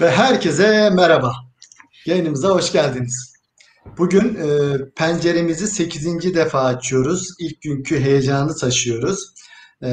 Ve herkese merhaba. Yayınımıza hoş geldiniz. Bugün e, penceremizi 8. defa açıyoruz. İlk günkü heyecanı taşıyoruz. E,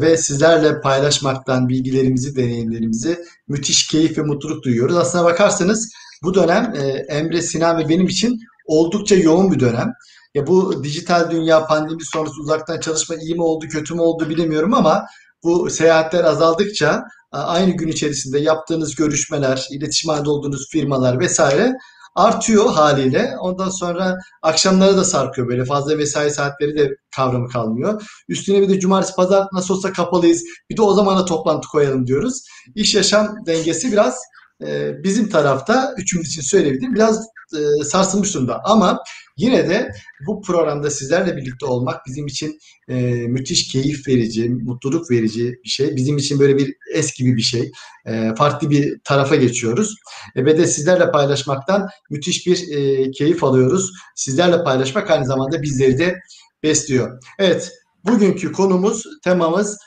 ve sizlerle paylaşmaktan bilgilerimizi, deneyimlerimizi müthiş keyif ve mutluluk duyuyoruz. Aslına bakarsanız bu dönem e, Emre, Sinan ve benim için oldukça yoğun bir dönem. Ya bu dijital dünya pandemi sonrası uzaktan çalışma iyi mi oldu, kötü mü oldu bilemiyorum ama bu seyahatler azaldıkça aynı gün içerisinde yaptığınız görüşmeler, iletişim halinde olduğunuz firmalar vesaire artıyor haliyle. Ondan sonra akşamları da sarkıyor böyle fazla mesai saatleri de kavramı kalmıyor. Üstüne bir de cumartesi pazar nasıl olsa kapalıyız. Bir de o zamana toplantı koyalım diyoruz. İş yaşam dengesi biraz e, bizim tarafta üçümüz için söyleyebilirim biraz e, sarsılmış durumda. Ama yine de bu programda sizlerle birlikte olmak bizim için e, müthiş keyif verici, mutluluk verici bir şey. Bizim için böyle bir es gibi bir şey. E, farklı bir tarafa geçiyoruz. E, ve de sizlerle paylaşmaktan müthiş bir keyif alıyoruz. Sizlerle paylaşmak aynı zamanda bizleri de besliyor. Evet, bugünkü konumuz, temamız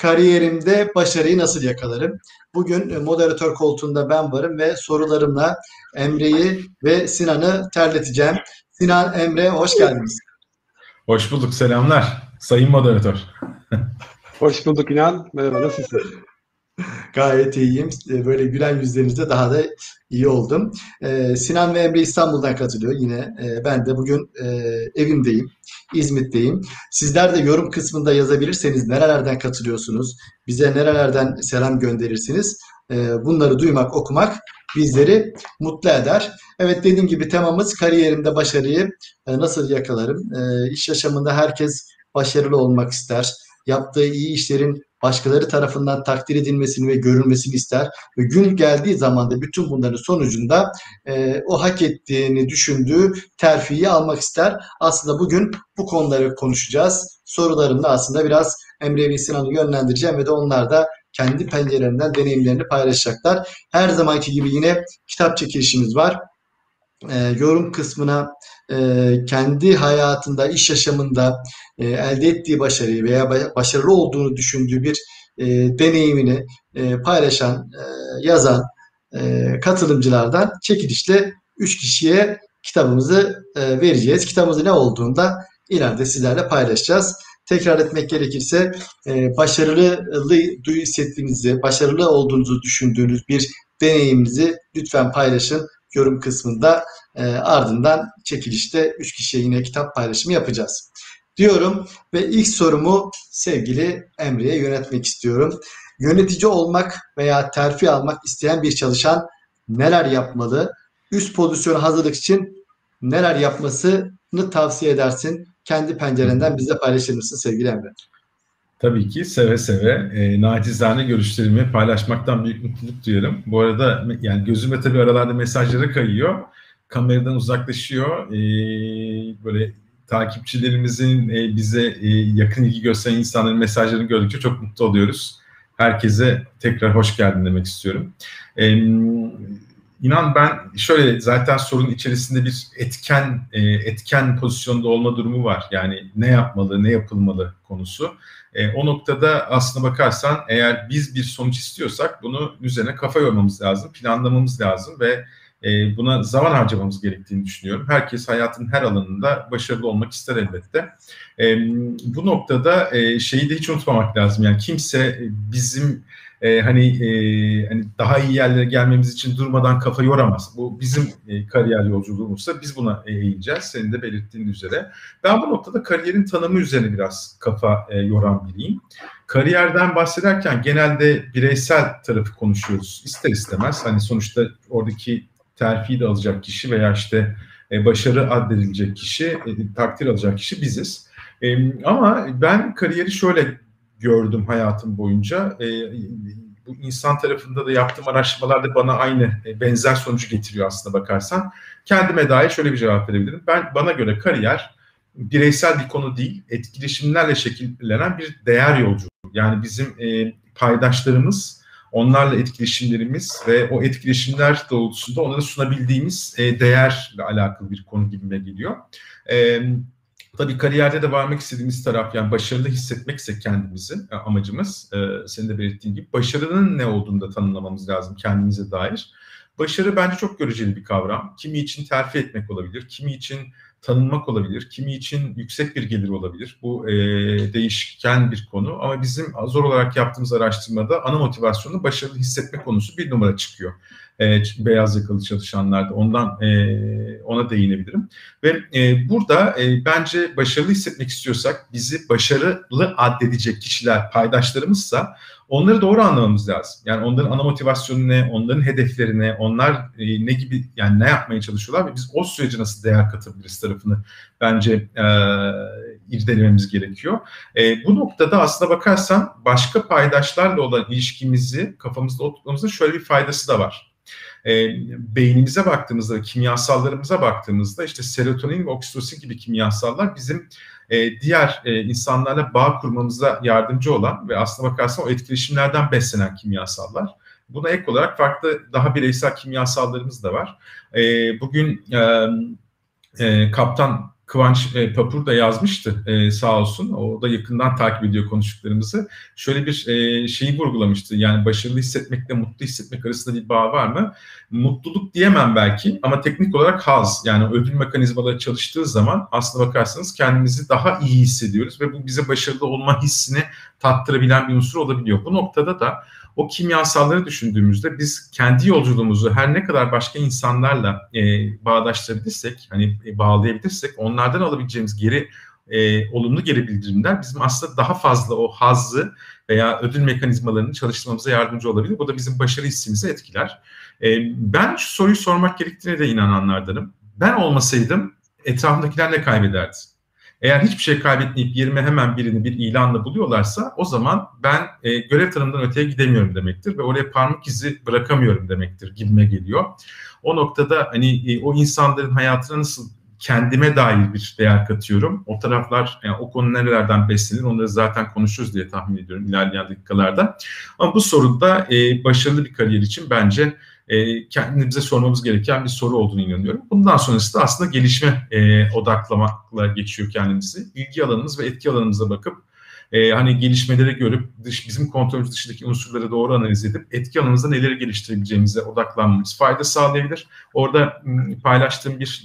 kariyerimde başarıyı nasıl yakalarım? Bugün e, moderatör koltuğunda ben varım ve sorularımla Emre'yi ve Sinan'ı terleteceğim. Sinan, Emre hoş geldiniz. Hoş bulduk, selamlar. Sayın moderatör. hoş bulduk İnan. Merhaba, nasılsın? Gayet iyiyim. E, böyle gülen yüzlerinizde daha da iyi oldum. Ee, Sinan ve Emre İstanbul'dan katılıyor yine. Ee, ben de bugün e, evimdeyim. İzmit'teyim. Sizler de yorum kısmında yazabilirseniz nerelerden katılıyorsunuz? Bize nerelerden selam gönderirsiniz? Bunları duymak, okumak bizleri mutlu eder. Evet dediğim gibi temamız kariyerimde başarıyı e, nasıl yakalarım? E, iş yaşamında herkes başarılı olmak ister. Yaptığı iyi işlerin başkaları tarafından takdir edilmesini ve görülmesini ister. Ve gün geldiği zaman da bütün bunların sonucunda e, o hak ettiğini düşündüğü terfiyi almak ister. Aslında bugün bu konuları konuşacağız. Sorularımda aslında biraz Emre ve Sinan'ı yönlendireceğim ve de onlar da kendi pencerelerinden deneyimlerini paylaşacaklar. Her zamanki gibi yine kitap çekilişimiz var. E, yorum kısmına e, kendi hayatında, iş yaşamında e, elde ettiği başarıyı veya başarılı olduğunu düşündüğü bir e, deneyimini e, paylaşan, e, yazan e, katılımcılardan çekilişle 3 kişiye kitabımızı e, vereceğiz. Kitabımızın ne olduğunda ileride sizlerle paylaşacağız. Tekrar etmek gerekirse e, başarılı hissettiğinizi, başarılı olduğunuzu düşündüğünüz bir deneyiminizi lütfen paylaşın yorum kısmında. E, ardından çekilişte 3 kişiye yine kitap paylaşımı yapacağız. Diyorum ve ilk sorumu sevgili Emre'ye yönetmek istiyorum. Yönetici olmak veya terfi almak isteyen bir çalışan neler yapmalı? Üst pozisyona hazırlık için neler yapmasını tavsiye edersin? Kendi pencerenden bize paylaşır mısın sevgili Emre? Tabii ki seve seve e, nacizane görüşlerimi paylaşmaktan büyük mutluluk duyarım. Bu arada yani gözüme tabii aralarda mesajlara kayıyor. Kameradan uzaklaşıyor. E, böyle takipçilerimizin e, bize e, yakın ilgi gösteren insanların mesajlarını gördükçe çok mutlu oluyoruz. Herkese tekrar hoş geldin demek istiyorum. E, inan ben şöyle zaten sorunun içerisinde bir etken e, etken pozisyonda olma durumu var. Yani ne yapmalı, ne yapılmalı konusu. E, o noktada aslına bakarsan eğer biz bir sonuç istiyorsak bunu üzerine kafa yormamız lazım, planlamamız lazım ve e, buna zaman harcamamız gerektiğini düşünüyorum. Herkes hayatın her alanında başarılı olmak ister elbette. E, bu noktada e, şeyi de hiç unutmamak lazım. Yani kimse bizim e, hani e, hani daha iyi yerlere gelmemiz için durmadan kafa yoramaz. Bu bizim e, kariyer yolculuğumuzsa biz buna e, eğileceğiz. Senin de belirttiğin üzere. Ben bu noktada kariyerin tanımı üzerine biraz kafa e, yoran biriyim. Kariyerden bahsederken genelde bireysel tarafı konuşuyoruz. İster istemez hani sonuçta oradaki terfi de alacak kişi veya işte e, başarı addedilecek kişi, e, takdir alacak kişi biziz. E, ama ben kariyeri şöyle gördüm hayatım boyunca. E, bu insan tarafında da yaptığım araştırmalarda bana aynı e, benzer sonucu getiriyor aslında bakarsan. Kendime dair şöyle bir cevap verebilirim. Ben bana göre kariyer bireysel bir konu değil, etkileşimlerle şekillenen bir değer yolculuğu. Yani bizim e, paydaşlarımız, onlarla etkileşimlerimiz ve o etkileşimler doğrultusunda onlara sunabildiğimiz e, değerle alakalı bir konu gibime geliyor. E, Tabii kariyerde de varmak istediğimiz taraf yani başarılı hissetmekse kendimizi e, amacımız. E, senin de belirttiğin gibi başarının ne olduğunu da tanımlamamız lazım kendimize dair. Başarı bence çok göreceli bir kavram. Kimi için terfi etmek olabilir, kimi için tanınmak olabilir, kimi için yüksek bir gelir olabilir. Bu e, değişken bir konu ama bizim zor olarak yaptığımız araştırmada ana motivasyonu başarılı hissetme konusu bir numara çıkıyor. E, beyaz yakalı çalışanlarda ondan e, ona değinebilirim. Ve e, burada e, bence başarılı hissetmek istiyorsak bizi başarılı addedecek kişiler paydaşlarımızsa onları doğru anlamamız lazım. Yani onların ana motivasyonu ne, onların hedefleri ne, onlar e, ne gibi yani ne yapmaya çalışıyorlar ve biz o sürece nasıl değer katabiliriz tarafını bence e, irdelememiz gerekiyor. E, bu noktada aslına bakarsan başka paydaşlarla olan ilişkimizi kafamızda oturtmamızda şöyle bir faydası da var. E, beynimize baktığımızda, kimyasallarımıza baktığımızda işte serotonin ve oksitosin gibi kimyasallar bizim e, diğer e, insanlarla bağ kurmamıza yardımcı olan ve aslına bakarsan o etkileşimlerden beslenen kimyasallar. Buna ek olarak farklı daha bireysel kimyasallarımız da var. E, bugün e, e, Kaptan Kıvanç e, Papur da yazmıştı e, sağ olsun. O da yakından takip ediyor konuştuklarımızı. Şöyle bir e, şeyi vurgulamıştı. Yani başarılı hissetmekle mutlu hissetmek arasında bir bağ var mı? Mutluluk diyemem belki ama teknik olarak haz yani ödül mekanizmaları çalıştığı zaman aslında bakarsanız kendimizi daha iyi hissediyoruz ve bu bize başarılı olma hissini tattırabilen bir unsur olabiliyor. Bu noktada da o kimyasalları düşündüğümüzde biz kendi yolculuğumuzu her ne kadar başka insanlarla e, bağdaştırabilirsek, hani e, bağlayabilirsek onlardan alabileceğimiz geri e, olumlu geri bildirimler bizim aslında daha fazla o hazzı veya ödül mekanizmalarını çalıştırmamıza yardımcı olabilir. Bu da bizim başarı hissimizi etkiler. E, ben şu soruyu sormak gerektiğine de inananlardanım. Ben olmasaydım etrafındakiler ne kaybederdi? Eğer hiçbir şey kaybetmeyip yerime hemen birini bir ilanla buluyorlarsa o zaman ben e, görev tanımından öteye gidemiyorum demektir ve oraya parmak izi bırakamıyorum demektir gibime geliyor. O noktada hani e, o insanların hayatına nasıl kendime dair bir değer katıyorum. O taraflar yani o konu nerelerden beslenir onları zaten konuşuruz diye tahmin ediyorum ilerleyen dakikalarda. Ama bu soruda e, başarılı bir kariyer için bence e, kendimize sormamız gereken bir soru olduğunu inanıyorum. Bundan sonrası da aslında gelişme e, odaklamakla geçiyor kendimizi. İlgi alanımız ve etki alanımıza bakıp e, hani gelişmeleri görüp dış, bizim kontrolümüz dışındaki unsurları doğru analiz edip etki alanımızda neleri geliştirebileceğimize odaklanmamız fayda sağlayabilir. Orada paylaştığım bir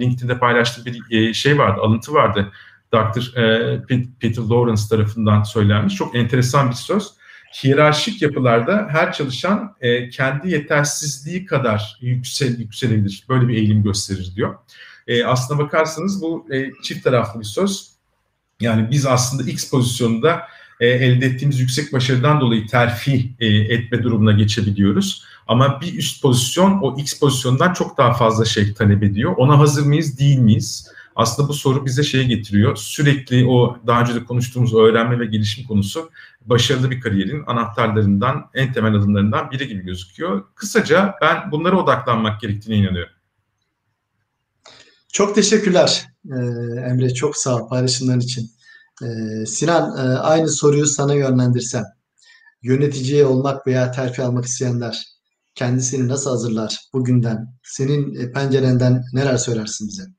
LinkedIn'de paylaştığım bir e, şey vardı, alıntı vardı. Dr. E, Peter Lawrence tarafından söylenmiş. Çok enteresan bir söz hiyerarşik yapılarda her çalışan e, kendi yetersizliği kadar yüksel, yükselebilir. Böyle bir eğilim gösterir diyor. E, aslına bakarsanız bu e, çift taraflı bir söz. Yani biz aslında X pozisyonunda e, elde ettiğimiz yüksek başarıdan dolayı terfi e, etme durumuna geçebiliyoruz. Ama bir üst pozisyon o X pozisyondan çok daha fazla şey talep ediyor. Ona hazır mıyız, değil miyiz? Aslında bu soru bize şeye getiriyor. Sürekli o daha önce de konuştuğumuz öğrenme ve gelişim konusu başarılı bir kariyerin anahtarlarından, en temel adımlarından biri gibi gözüküyor. Kısaca ben bunlara odaklanmak gerektiğine inanıyorum. Çok teşekkürler ee, Emre. Çok sağ ol paylaşımların için. Ee, Sinan e, aynı soruyu sana yönlendirsem. Yönetici olmak veya terfi almak isteyenler kendisini nasıl hazırlar bugünden? Senin e, pencerenden neler söylersin bize?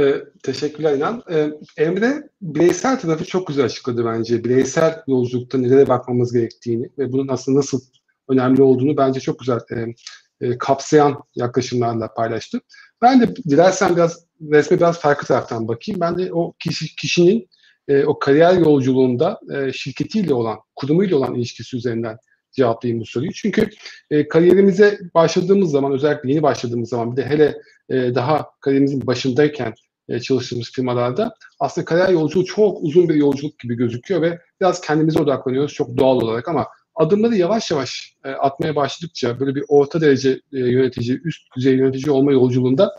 E, teşekkürler İnan. E, Emre bireysel tarafı çok güzel açıkladı bence. Bireysel yolculukta nelere bakmamız gerektiğini ve bunun aslında nasıl önemli olduğunu bence çok güzel e, e, kapsayan yaklaşımlarla paylaştı. Ben de dilersen biraz resme biraz farklı taraftan bakayım. Ben de o kişi, kişinin e, o kariyer yolculuğunda e, şirketiyle olan, kurumuyla olan ilişkisi üzerinden cevaplayayım bu soruyu. Çünkü e, kariyerimize başladığımız zaman, özellikle yeni başladığımız zaman bir de hele e, daha kariyerimizin başındayken e, çalıştığımız firmalarda aslında kariyer yolculuğu çok uzun bir yolculuk gibi gözüküyor ve biraz kendimize odaklanıyoruz çok doğal olarak ama adımları yavaş yavaş e, atmaya başladıkça böyle bir orta derece e, yönetici, üst düzey yönetici olma yolculuğunda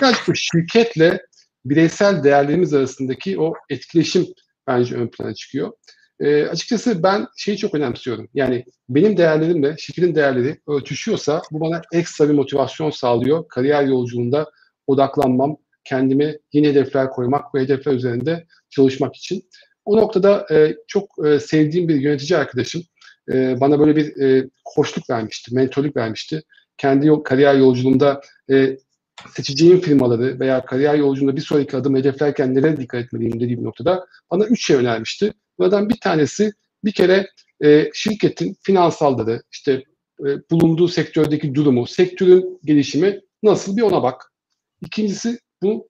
birazcık bu şirketle bireysel değerlerimiz arasındaki o etkileşim bence ön plana çıkıyor. E, açıkçası ben şeyi çok önemsiyorum. Yani benim değerlerimle şirketin değerleri örtüşüyorsa bu bana ekstra bir motivasyon sağlıyor. Kariyer yolculuğunda odaklanmam, kendime yeni hedefler koymak ve hedefler üzerinde çalışmak için. O noktada e, çok e, sevdiğim bir yönetici arkadaşım e, bana böyle bir e, koçluk vermişti, mentorluk vermişti. Kendi yol, kariyer yolculuğunda e, seçeceğim firmaları veya kariyer yolculuğunda bir sonraki adım hedeflerken nelere dikkat etmeliyim dediğim noktada bana üç şey önermişti. Bunlardan bir tanesi bir kere e, şirketin finansalları, işte e, bulunduğu sektördeki durumu, sektörün gelişimi nasıl bir ona bak. İkincisi bu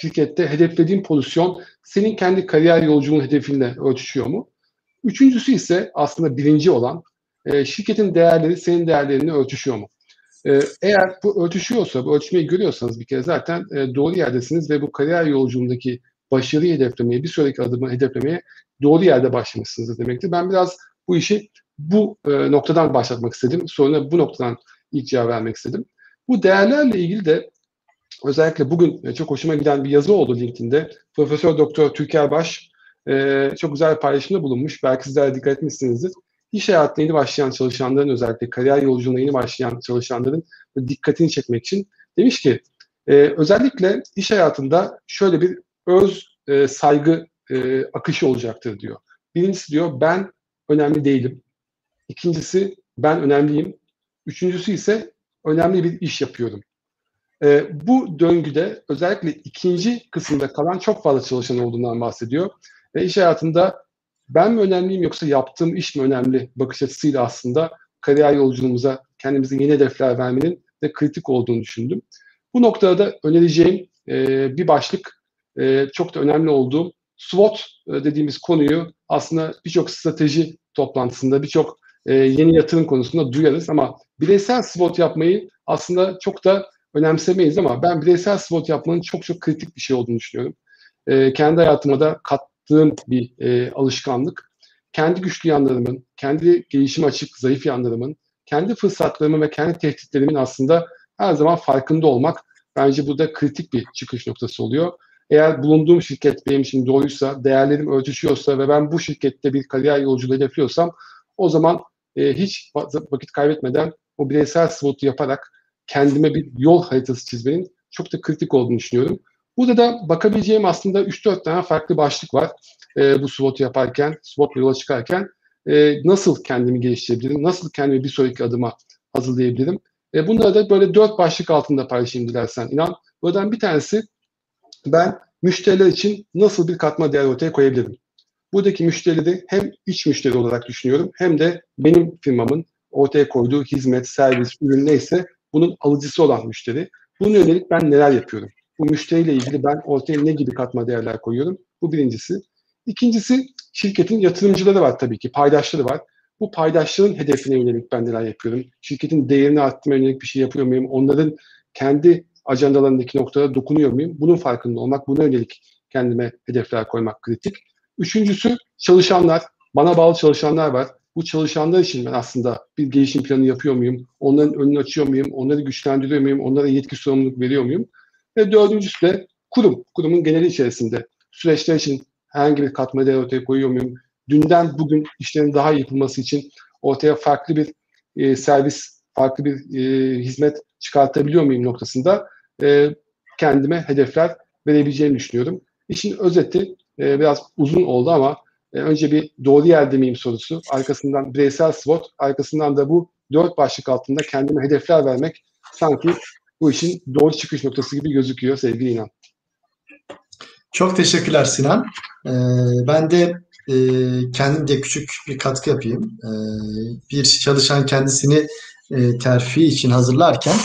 şirkette hedeflediğin pozisyon senin kendi kariyer yolculuğun hedefinle örtüşüyor mu? Üçüncüsü ise aslında birinci olan e, şirketin değerleri senin değerlerinle örtüşüyor mu? E, eğer bu örtüşüyorsa, bu ölçmeyi görüyorsanız bir kere zaten e, doğru yerdesiniz ve bu kariyer yolculuğundaki başarıyı hedeflemeye, bir sonraki adımı hedeflemeye doğru yerde başlamışsınız demektir. Ben biraz bu işi bu e, noktadan başlatmak istedim. Sonra bu noktadan ilk cevap vermek istedim. Bu değerlerle ilgili de özellikle bugün e, çok hoşuma giden bir yazı oldu LinkedIn'de. Profesör Doktor Türker Baş e, çok güzel bir paylaşımda bulunmuş. Belki sizler dikkat etmişsinizdir. İş hayatına yeni başlayan çalışanların özellikle kariyer yolculuğuna yeni başlayan çalışanların dikkatini çekmek için demiş ki e, özellikle iş hayatında şöyle bir öz e, saygı e, akışı olacaktır diyor. Birincisi diyor ben önemli değilim. İkincisi ben önemliyim. Üçüncüsü ise önemli bir iş yapıyorum. E, bu döngüde özellikle ikinci kısımda kalan çok fazla çalışan olduğundan bahsediyor. Ve iş hayatında ben mi önemliyim yoksa yaptığım iş mi önemli bakış açısıyla aslında kariyer yolculuğumuza kendimize yeni hedefler vermenin de kritik olduğunu düşündüm. Bu noktada da önereceğim e, bir başlık e, çok da önemli olduğum SWOT e, dediğimiz konuyu aslında birçok strateji toplantısında, birçok e, yeni yatırım konusunda duyarız ama bireysel SWOT yapmayı aslında çok da önemsemeyiz ama ben bireysel SWOT yapmanın çok çok kritik bir şey olduğunu düşünüyorum. E, kendi hayatıma da kattığım bir e, alışkanlık. Kendi güçlü yanlarımın, kendi gelişim açık, zayıf yanlarımın, kendi fırsatlarımın ve kendi tehditlerimin aslında her zaman farkında olmak bence burada kritik bir çıkış noktası oluyor. Eğer bulunduğum şirket benim için doğruysa, değerlerim örtüşüyorsa ve ben bu şirkette bir kariyer yolculuğu hedefliyorsam o zaman e, hiç vakit kaybetmeden o bireysel SWOT'u yaparak kendime bir yol haritası çizmenin çok da kritik olduğunu düşünüyorum. Burada da bakabileceğim aslında 3-4 tane farklı başlık var. E, bu SWOT'u yaparken, SWOT'la yola çıkarken e, nasıl kendimi geliştirebilirim, nasıl kendimi bir sonraki adıma hazırlayabilirim. E, bunları da böyle dört başlık altında paylaşayım dilersen inan. Buradan bir tanesi ben müşteriler için nasıl bir katma değer ortaya koyabilirim? Buradaki müşterileri hem iç müşteri olarak düşünüyorum hem de benim firmamın ortaya koyduğu hizmet, servis, ürün neyse bunun alıcısı olan müşteri. Bunun yönelik ben neler yapıyorum? Bu müşteriyle ilgili ben ortaya ne gibi katma değerler koyuyorum? Bu birincisi. İkincisi şirketin yatırımcıları var tabii ki, paydaşları var. Bu paydaşların hedefine yönelik ben neler yapıyorum? Şirketin değerini arttırmaya yönelik bir şey yapıyor muyum? Onların kendi ajandalarındaki noktada dokunuyor muyum? Bunun farkında olmak, buna yönelik kendime hedefler koymak kritik. Üçüncüsü çalışanlar, bana bağlı çalışanlar var. Bu çalışanlar için ben aslında bir gelişim planı yapıyor muyum? Onların önünü açıyor muyum? Onları güçlendiriyor muyum? Onlara yetki sorumluluk veriyor muyum? Ve dördüncüsü de kurum. Kurumun geneli içerisinde süreçler için herhangi bir katma değer ortaya koyuyor muyum? Dünden bugün işlerin daha iyi yapılması için ortaya farklı bir e, servis, farklı bir e, hizmet çıkartabiliyor muyum noktasında e, kendime hedefler verebileceğimi düşünüyorum. İşin özeti e, biraz uzun oldu ama e, önce bir doğru yerde miyim sorusu, arkasından bireysel SWOT, arkasından da bu dört başlık altında kendime hedefler vermek sanki bu işin doğru çıkış noktası gibi gözüküyor sevgili İnan. Çok teşekkürler Sinan. Ee, ben de e, kendim de küçük bir katkı yapayım. Ee, bir çalışan kendisini e, terfi için hazırlarken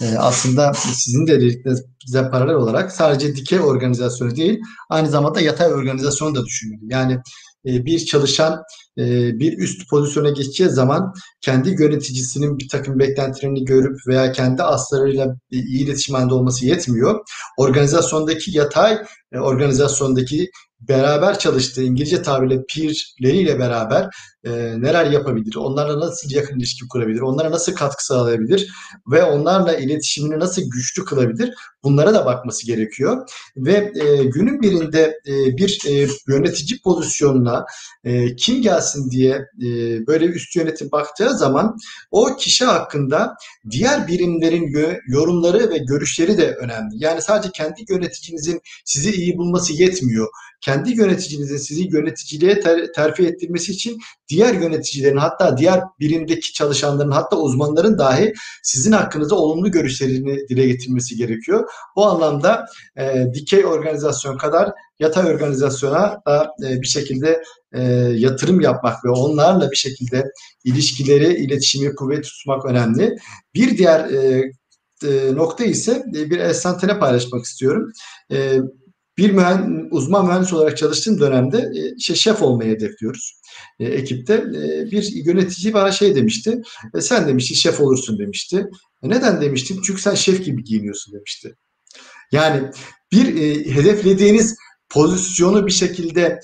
e, aslında sizin de dediklerinize paralel olarak sadece dikey organizasyonu değil aynı zamanda yatay organizasyonu da düşünmeli. Yani bir çalışan e, bir üst pozisyona geçeceği zaman kendi yöneticisinin bir takım beklentilerini görüp veya kendi aslarıyla iyi iletişim halinde olması yetmiyor. Organizasyondaki yatay e, organizasyondaki beraber çalıştığı İngilizce tabirle peerleriyle beraber e, neler yapabilir, onlarla nasıl yakın ilişki kurabilir, onlara nasıl katkı sağlayabilir? Ve onlarla iletişimini nasıl güçlü kılabilir? Bunlara da bakması gerekiyor. Ve e, günün birinde e, bir e, yönetici pozisyonuna e, kim gelsin diye e, böyle üst yönetim baktığı zaman o kişi hakkında diğer birimlerin yorumları ve görüşleri de önemli. Yani sadece kendi yöneticinizin sizi iyi bulması yetmiyor yöneticinizin sizi yöneticiliğe ter, terfi ettirmesi için diğer yöneticilerin hatta diğer birimdeki çalışanların hatta uzmanların dahi sizin hakkınızda olumlu görüşlerini dile getirmesi gerekiyor. Bu anlamda e, dikey organizasyon kadar yatay organizasyona da e, bir şekilde e, yatırım yapmak ve onlarla bir şekilde ilişkileri, iletişimi kuvvet tutmak önemli. Bir diğer e, nokta ise e, bir esantene paylaşmak istiyorum. E, bir mühen, uzman mühendis olarak çalıştığım dönemde e, işte şef olmayı hedefliyoruz e, ekipte. E, bir yönetici bana şey demişti, e, sen demişti şef olursun demişti. E, neden demiştim? Çünkü sen şef gibi giyiniyorsun demişti. Yani bir e, hedeflediğiniz pozisyonu bir şekilde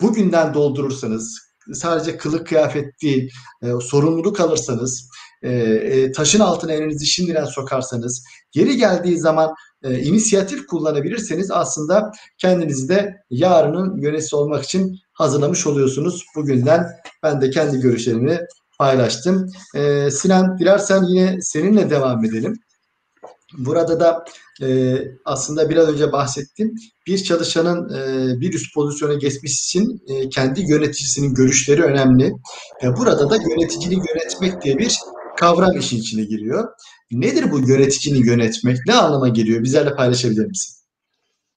bugünden doldurursanız, sadece kılık kıyafet değil, e, sorumluluk alırsanız, e, e, taşın altına elinizi şimdiden sokarsanız, geri geldiği zaman e, inisiyatif kullanabilirseniz aslında kendinizi de yarının yöneticisi olmak için hazırlamış oluyorsunuz. Bugünden ben de kendi görüşlerimi paylaştım. E, Sinan dilersen yine seninle devam edelim. Burada da e, aslında biraz önce bahsettim. Bir çalışanın e, bir üst pozisyona geçmesi için e, kendi yöneticisinin görüşleri önemli. E, burada da yöneticiliği yönetmek diye bir kavram işin içine giriyor. Nedir bu yöneticini yönetmek? Ne anlama geliyor? Bizlerle paylaşabilir misin?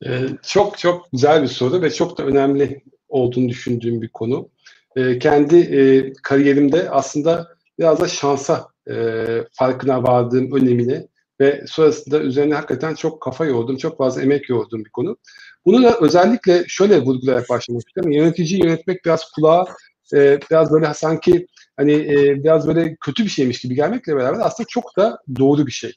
Ee, çok çok güzel bir soru ve çok da önemli olduğunu düşündüğüm bir konu. Ee, kendi e, kariyerimde aslında biraz da şansa e, farkına vardığım önemini ve sonrasında üzerine hakikaten çok kafa yordum, çok fazla emek yordum bir konu. Bunu da özellikle şöyle vurgulayarak başlamak istiyorum. Yöneticiyi yönetmek biraz kulağa e, biraz böyle sanki hani e, biraz böyle kötü bir şeymiş gibi gelmekle beraber aslında çok da doğru bir şey.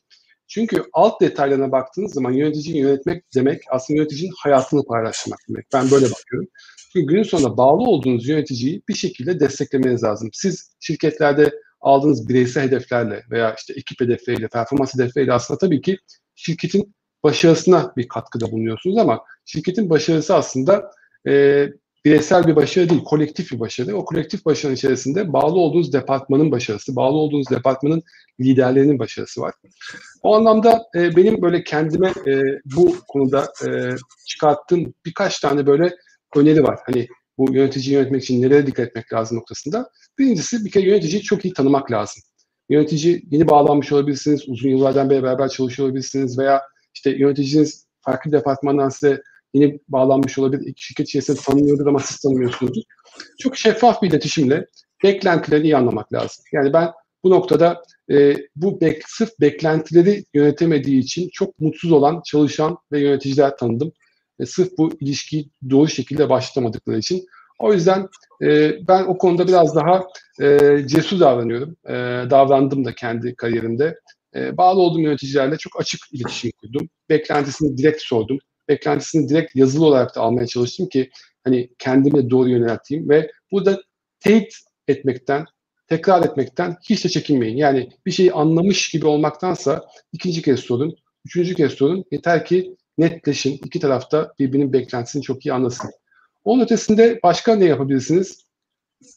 Çünkü alt detaylarına baktığınız zaman yöneticiyi yönetmek demek aslında yöneticinin hayatını paylaşmak demek. Ben böyle bakıyorum. Çünkü günün sonunda bağlı olduğunuz yöneticiyi bir şekilde desteklemeniz lazım. Siz şirketlerde aldığınız bireysel hedeflerle veya işte ekip hedefleriyle, performans hedefleriyle aslında tabii ki şirketin başarısına bir katkıda bulunuyorsunuz ama şirketin başarısı aslında e, bireysel bir başarı değil, kolektif bir başarı. O kolektif başarının içerisinde bağlı olduğunuz departmanın başarısı, bağlı olduğunuz departmanın liderlerinin başarısı var. O anlamda e, benim böyle kendime e, bu konuda e, çıkarttığım birkaç tane böyle öneri var. Hani bu yöneticiyi yönetmek için nereye dikkat etmek lazım noktasında. Birincisi bir kere yöneticiyi çok iyi tanımak lazım. Yönetici yeni bağlanmış olabilirsiniz, uzun yıllardan beri beraber çalışıyor olabilirsiniz veya işte yöneticiniz farklı departmandan size yeni bağlanmış olabilir. Şirket içerisinde tanımıyordur ama siz tanımıyorsunuzdur. Çok şeffaf bir iletişimle beklentileri iyi anlamak lazım. Yani ben bu noktada e, bu bek, sırf beklentileri yönetemediği için çok mutsuz olan çalışan ve yöneticiler tanıdım. E, sırf bu ilişkiyi doğru şekilde başlamadıkları için. O yüzden e, ben o konuda biraz daha e, cesur davranıyorum. E, davrandım da kendi kariyerimde. E, bağlı olduğum yöneticilerle çok açık iletişim kurdum. Beklentisini direkt sordum beklentisini direkt yazılı olarak da almaya çalıştım ki hani kendimi doğru yönelteyim ve burada teyit etmekten, tekrar etmekten hiç de çekinmeyin. Yani bir şeyi anlamış gibi olmaktansa ikinci kez sorun, üçüncü kez sorun. Yeter ki netleşin. iki tarafta birbirinin beklentisini çok iyi anlasın. Onun ötesinde başka ne yapabilirsiniz?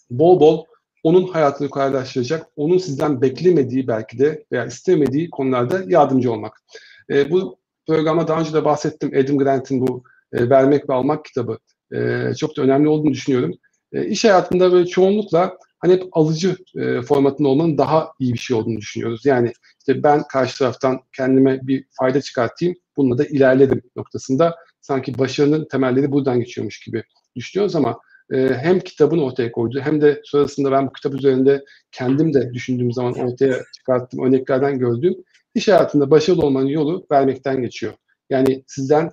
Bol bol onun hayatını kolaylaştıracak, onun sizden beklemediği belki de veya istemediği konularda yardımcı olmak. E, bu programda daha önce de bahsettim. Adam Grant'in bu e, Vermek ve Almak kitabı e, çok da önemli olduğunu düşünüyorum. E, iş hayatında böyle çoğunlukla hani hep alıcı e, formatında olmanın daha iyi bir şey olduğunu düşünüyoruz. Yani işte ben karşı taraftan kendime bir fayda çıkartayım, bununla da ilerledim noktasında sanki başarının temelleri buradan geçiyormuş gibi düşünüyoruz ama e, hem kitabın ortaya koyduğu hem de sonrasında ben bu kitap üzerinde kendim de düşündüğüm zaman ortaya çıkarttığım örneklerden gördüğüm İş hayatında başarılı olmanın yolu vermekten geçiyor. Yani sizden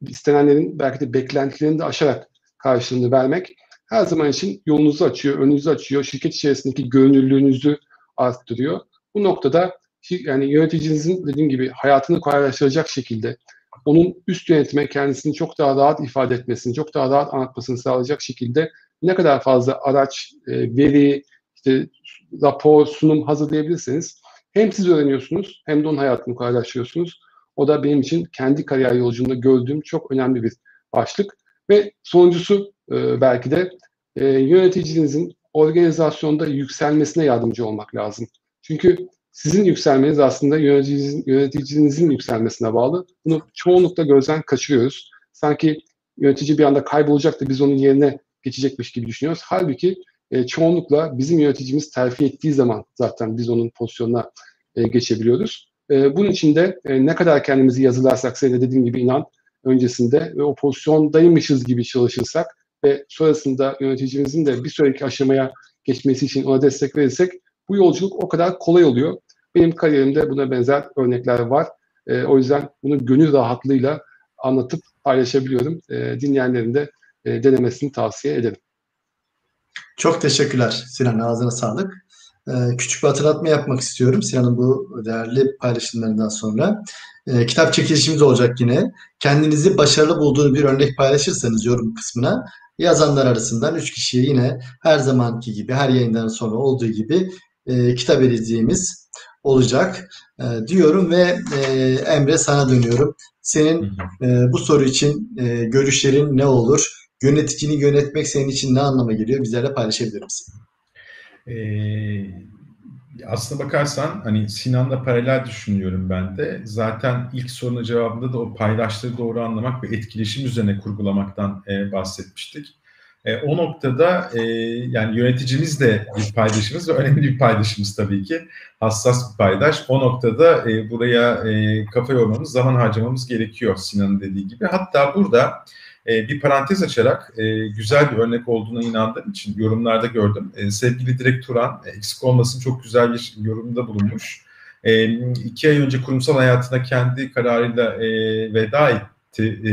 istenenlerin belki de beklentilerini de aşarak karşılığını vermek her zaman için yolunuzu açıyor, önünüzü açıyor, şirket içerisindeki görünürlüğünüzü arttırıyor. Bu noktada yani yöneticinizin dediğim gibi hayatını kolaylaştıracak şekilde onun üst yönetime kendisini çok daha rahat ifade etmesini, çok daha rahat anlatmasını sağlayacak şekilde ne kadar fazla araç, e, veri, işte rapor, sunum hazırlayabilirseniz hem siz öğreniyorsunuz hem de onun hayatını kolaylaştırıyorsunuz. O da benim için kendi kariyer yolculuğunda gördüğüm çok önemli bir başlık. Ve sonuncusu e, belki de e, yöneticinizin organizasyonda yükselmesine yardımcı olmak lazım. Çünkü sizin yükselmeniz aslında yöneticinizin, yöneticinizin yükselmesine bağlı. Bunu çoğunlukla gözden kaçırıyoruz. Sanki yönetici bir anda kaybolacak da biz onun yerine geçecekmiş gibi düşünüyoruz. Halbuki e, çoğunlukla bizim yöneticimiz terfi ettiği zaman zaten biz onun pozisyonuna e, geçebiliyoruz. E, bunun için de e, ne kadar kendimizi yazılarsak, senin de dediğin gibi inan öncesinde ve o pozisyondaymışız gibi çalışırsak ve sonrasında yöneticimizin de bir sonraki aşamaya geçmesi için ona destek verirsek bu yolculuk o kadar kolay oluyor. Benim kariyerimde buna benzer örnekler var. E, o yüzden bunu gönül rahatlığıyla anlatıp paylaşabiliyorum. E, dinleyenlerin de e, denemesini tavsiye ederim. Çok teşekkürler Sinan. Ağzına sağlık. Ee, küçük bir hatırlatma yapmak istiyorum Sinan'ın bu değerli paylaşımlarından sonra. Ee, kitap çekilişimiz olacak yine. Kendinizi başarılı bulduğunu bir örnek paylaşırsanız yorum kısmına yazanlar arasından 3 kişiye yine her zamanki gibi, her yayından sonra olduğu gibi e, kitap edeceğimiz olacak e, diyorum ve e, Emre sana dönüyorum. Senin e, bu soru için e, görüşlerin ne olur? Yöneticini yönetmek senin için ne anlama geliyor? Bizlerle paylaşabilir misin? Ee, aslına bakarsan hani Sinan'la paralel düşünüyorum ben de. Zaten ilk sorunun cevabında da o paydaşları doğru anlamak ve etkileşim üzerine kurgulamaktan e, bahsetmiştik. E, o noktada e, yani yöneticimiz de bir paydaşımız ve önemli bir paydaşımız tabii ki. Hassas bir paydaş. O noktada e, buraya e, kafa yormamız, zaman harcamamız gerekiyor Sinan'ın dediği gibi. Hatta burada e, bir parantez açarak e, güzel bir örnek olduğuna inandığım için yorumlarda gördüm. E, sevgili Direkt Turan, eksik olmasın çok güzel bir yorumda bulunmuş. E, iki ay önce kurumsal hayatına kendi kararıyla veda etti e,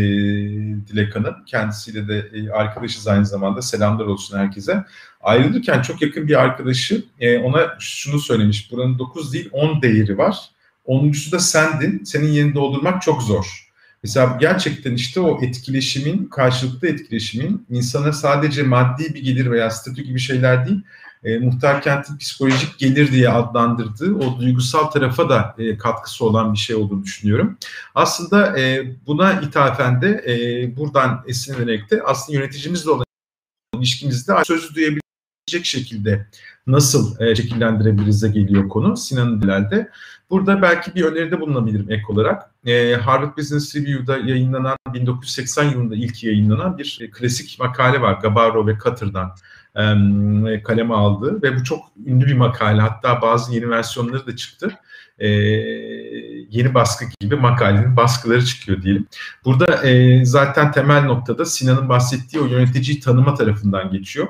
Dilek Hanım. Kendisiyle de e, arkadaşız aynı zamanda. Selamlar olsun herkese. Ayrılırken çok yakın bir arkadaşı ona şunu söylemiş. Buranın 9 değil 10 değeri var. Onuncusu da sendin. Senin yerini doldurmak çok zor. Mesela gerçekten işte o etkileşimin, karşılıklı etkileşimin insana sadece maddi bir gelir veya statü gibi şeyler değil, e, muhtar kentin psikolojik gelir diye adlandırdığı o duygusal tarafa da e, katkısı olan bir şey olduğunu düşünüyorum. Aslında e, buna ithafen de e, buradan esinlenerek de aslında yöneticimizle olan ilişkimizde sözü duyabilecek şekilde nasıl e, şekillendirebiliriz de geliyor konu Sinan'ın dilerde. Burada belki bir öneride bulunabilirim ek olarak. E, Harvard Business Review'da yayınlanan 1980 yılında ilk yayınlanan bir e, klasik makale var. Gabaro ve Cutter'dan e, kaleme aldı ve bu çok ünlü bir makale. Hatta bazı yeni versiyonları da çıktı. E, yeni baskı gibi makalenin baskıları çıkıyor diyelim. Burada e, zaten temel noktada Sinan'ın bahsettiği o yöneticiyi tanıma tarafından geçiyor.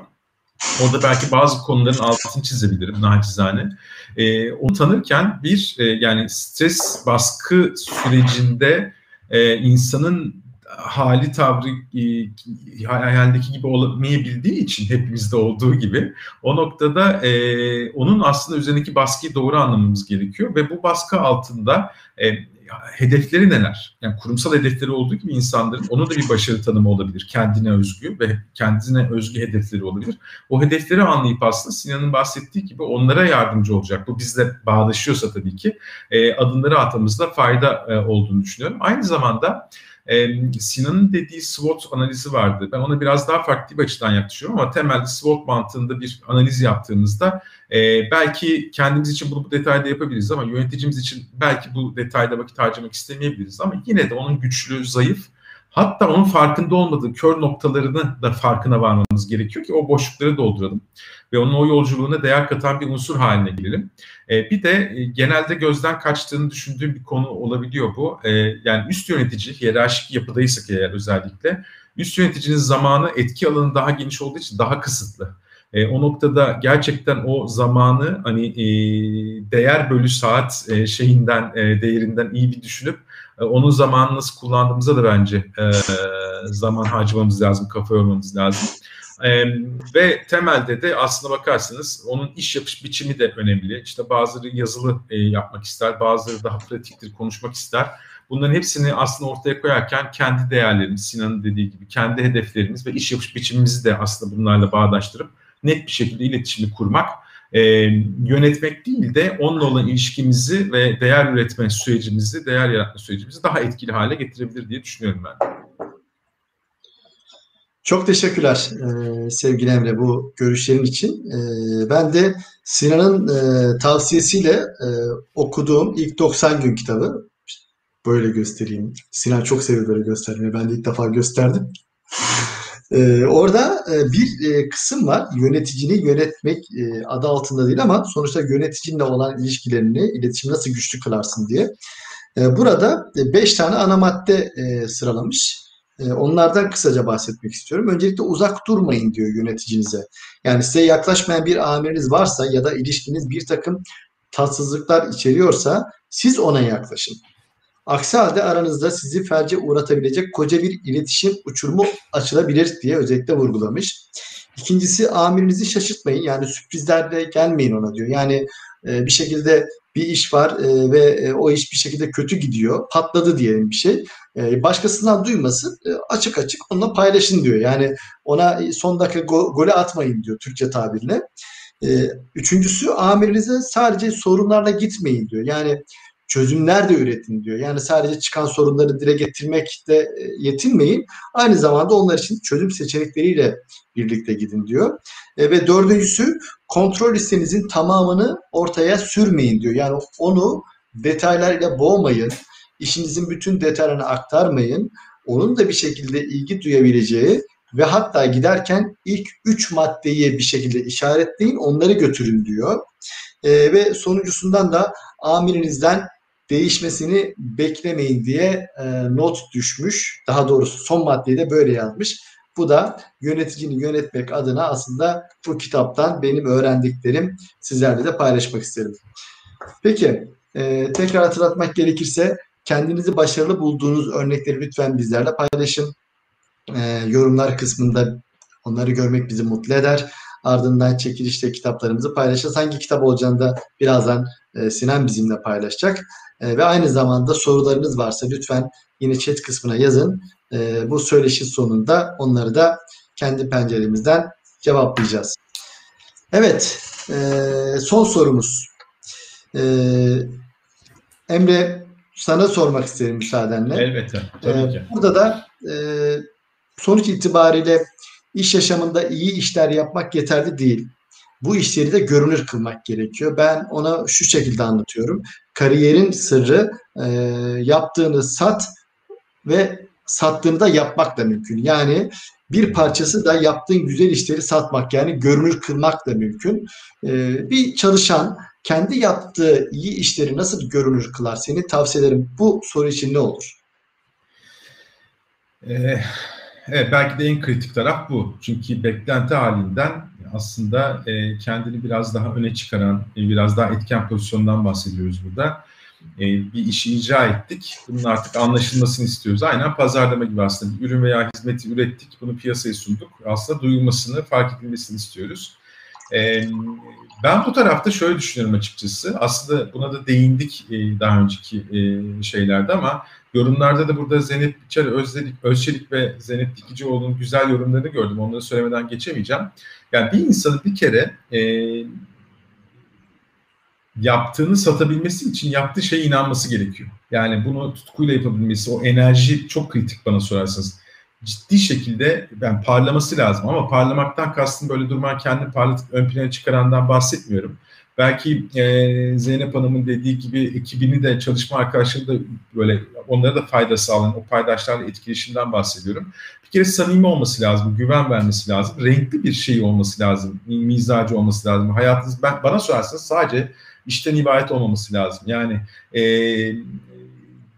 Orada belki bazı konuların altını çizebilirim nacizane. E, onu tanırken bir e, yani stres baskı sürecinde e, insanın hali tavrı e, hayaldeki gibi olmayabildiği için hepimizde olduğu gibi o noktada e, onun aslında üzerindeki baskıyı doğru anlamamız gerekiyor ve bu baskı altında e, hedefleri neler? Yani kurumsal hedefleri olduğu gibi insanların onun da bir başarı tanımı olabilir. Kendine özgü ve kendine özgü hedefleri olabilir. O hedefleri anlayıp aslında Sinan'ın bahsettiği gibi onlara yardımcı olacak. Bu bizle bağdaşıyorsa tabii ki e, adımları atmamızda fayda e, olduğunu düşünüyorum. Aynı zamanda e, Sinan'ın dediği SWOT analizi vardı. Ben ona biraz daha farklı bir açıdan yaklaşıyorum ama temelde SWOT mantığında bir analiz yaptığımızda e, belki kendimiz için bunu bu detayda yapabiliriz ama yöneticimiz için belki bu detayda vakit harcamak istemeyebiliriz ama yine de onun güçlü, zayıf hatta onun farkında olmadığı kör noktalarını da farkına varmamız gerekiyor ki o boşlukları dolduralım ve onun o yolculuğuna değer katan bir unsur haline gelelim. E, bir de e, genelde gözden kaçtığını düşündüğüm bir konu olabiliyor bu. E, yani üst yönetici, hiyerarşik yapıdaysak eğer özellikle, üst yöneticinin zamanı etki alanı daha geniş olduğu için daha kısıtlı. E, o noktada gerçekten o zamanı hani e, değer bölü saat e, şeyinden e, değerinden iyi bir düşünüp e, onun zamanını nasıl kullandığımıza da bence e, zaman harcamamız lazım, kafa yormamız lazım. E, ve temelde de aslına bakarsanız onun iş yapış biçimi de önemli. İşte bazıları yazılı e, yapmak ister, bazıları daha pratiktir konuşmak ister. Bunların hepsini aslında ortaya koyarken kendi değerlerimiz, Sinan'ın dediği gibi kendi hedeflerimiz ve iş yapış biçimimizi de aslında bunlarla bağdaştırıp net bir şekilde iletişimi kurmak, e, yönetmek değil de onunla olan ilişkimizi ve değer üretme sürecimizi, değer yaratma sürecimizi daha etkili hale getirebilir diye düşünüyorum ben. Çok teşekkürler e, sevgili Emre bu görüşlerin için. E, ben de Sinan'ın e, tavsiyesiyle e, okuduğum ilk 90 gün kitabı böyle göstereyim. Sinan çok seviyor böyle göstermeyi. Ben de ilk defa gösterdim. Ee, orada e, bir e, kısım var. Yöneticini yönetmek e, adı altında değil ama sonuçta yöneticinle olan ilişkilerini, iletişimi nasıl güçlü kılarsın diye. E, burada 5 tane ana madde e, sıralamış. E, onlardan kısaca bahsetmek istiyorum. Öncelikle uzak durmayın diyor yöneticinize. Yani size yaklaşmayan bir amiriniz varsa ya da ilişkiniz bir takım tatsızlıklar içeriyorsa siz ona yaklaşın. Aksi halde aranızda sizi felce uğratabilecek koca bir iletişim uçurumu açılabilir diye özellikle vurgulamış. İkincisi amirinizi şaşırtmayın. Yani sürprizlerle gelmeyin ona diyor. Yani e, bir şekilde bir iş var e, ve e, o iş bir şekilde kötü gidiyor. Patladı diyelim bir şey. E, başkasından duymasın. E, açık açık onunla paylaşın diyor. Yani ona son dakika go, gole atmayın diyor Türkçe tabirle. E, üçüncüsü amirinize sadece sorunlarla gitmeyin diyor. Yani çözümler de üretin diyor. Yani sadece çıkan sorunları dile getirmekte e, yetinmeyin. Aynı zamanda onlar için çözüm seçenekleriyle birlikte gidin diyor. E, ve dördüncüsü kontrol listenizin tamamını ortaya sürmeyin diyor. Yani onu detaylarıyla boğmayın. İşinizin bütün detaylarını aktarmayın. Onun da bir şekilde ilgi duyabileceği ve hatta giderken ilk üç maddeyi bir şekilde işaretleyin, onları götürün diyor. E, ve sonuncusundan da amirinizden değişmesini beklemeyin diye e, not düşmüş. Daha doğrusu son maddeyi de böyle yazmış. Bu da yöneticini yönetmek adına aslında bu kitaptan benim öğrendiklerim sizlerle de paylaşmak isterim. Peki e, tekrar hatırlatmak gerekirse kendinizi başarılı bulduğunuz örnekleri lütfen bizlerle paylaşın. E, yorumlar kısmında onları görmek bizi mutlu eder. Ardından çekilişte kitaplarımızı paylaşacağız. Hangi kitap olacağını da birazdan e, Sinan bizimle paylaşacak. E, ve aynı zamanda sorularınız varsa lütfen yine chat kısmına yazın. E, bu söyleşi sonunda onları da kendi penceremizden cevaplayacağız. Evet, e, son sorumuz. E, Emre sana sormak isterim müsaadenle. Elbette, tabii ki. Burada da e, sonuç itibariyle iş yaşamında iyi işler yapmak yeterli değil. Bu işleri de görünür kılmak gerekiyor. Ben ona şu şekilde anlatıyorum. Kariyerin sırrı e, yaptığını sat ve sattığını da yapmak da mümkün. Yani bir parçası da yaptığın güzel işleri satmak yani görünür kılmak da mümkün. E, bir çalışan kendi yaptığı iyi işleri nasıl görünür kılar? Senin tavsiyelerin bu soru için ne olur? Ee, evet belki de en kritik taraf bu. Çünkü beklenti halinden aslında e, kendini biraz daha öne çıkaran, e, biraz daha etken pozisyondan bahsediyoruz burada. E, bir işi icra ettik. Bunun artık anlaşılmasını istiyoruz. Aynen pazarlama gibi aslında. Bir ürün veya hizmeti ürettik, bunu piyasaya sunduk. Aslında duyulmasını, fark edilmesini istiyoruz. E, ben bu tarafta şöyle düşünüyorum açıkçası. Aslında buna da değindik e, daha önceki e, şeylerde ama yorumlarda da burada Zeynep Biçer, Özdelik, Özçelik ve Zeynep Dikicioğlu'nun güzel yorumlarını gördüm. Onları söylemeden geçemeyeceğim. Yani bir insanın bir kere e, yaptığını satabilmesi için yaptığı şeye inanması gerekiyor. Yani bunu tutkuyla yapabilmesi, o enerji çok kritik bana sorarsanız. Ciddi şekilde ben yani parlaması lazım ama parlamaktan kastım böyle durman kendini parlatıp ön plana çıkarandan bahsetmiyorum. Belki e, Zeynep Hanım'ın dediği gibi ekibini de çalışma arkadaşları da böyle onlara da fayda sağlayan o paydaşlarla etkileşimden bahsediyorum. Bir kere samimi olması lazım, güven vermesi lazım, renkli bir şey olması lazım, mizacı olması lazım. Hayatınız ben bana sorarsanız sadece işten ibaret olmaması lazım. Yani e,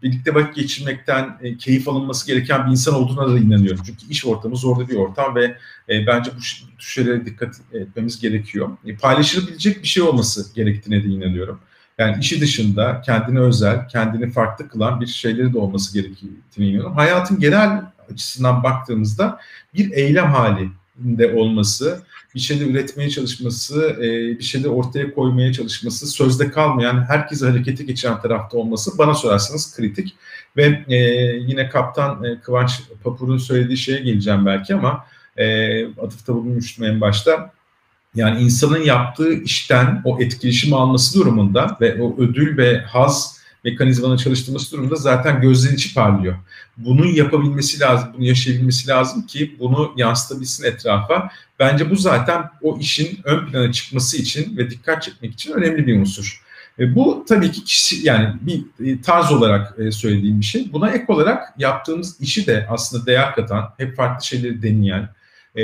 birlikte vakit geçirmekten e, keyif alınması gereken bir insan olduğuna da inanıyorum. Çünkü iş ortamı zorlu bir ortam ve e, bence bu, şeylere dikkat etmemiz gerekiyor. E, paylaşılabilecek bir şey olması gerektiğine de inanıyorum. Yani işi dışında kendini özel, kendini farklı kılan bir şeyleri de olması gerektiğine inanıyorum. Hayatın genel açısından baktığımızda bir eylem halinde olması, bir şeyler üretmeye çalışması, e, bir şeyler ortaya koymaya çalışması, sözde kalmayan, herkesi harekete geçiren tarafta olması bana sorarsanız kritik. Ve e, yine Kaptan e, Kıvanç Papur'un söylediği şeye geleceğim belki ama atıfta bulunmuştum en başta. Yani insanın yaptığı işten o etkileşim alması durumunda ve o ödül ve haz mekanizmanın çalıştırması durumunda zaten gözlerin içi parlıyor. Bunun yapabilmesi lazım, bunu yaşayabilmesi lazım ki bunu yansıtabilsin etrafa. Bence bu zaten o işin ön plana çıkması için ve dikkat çekmek için önemli bir unsur. E, bu tabii ki kişi yani bir e, tarz olarak e, söylediğim bir şey. Buna ek olarak yaptığımız işi de aslında değer katan, hep farklı şeyleri deneyen, e,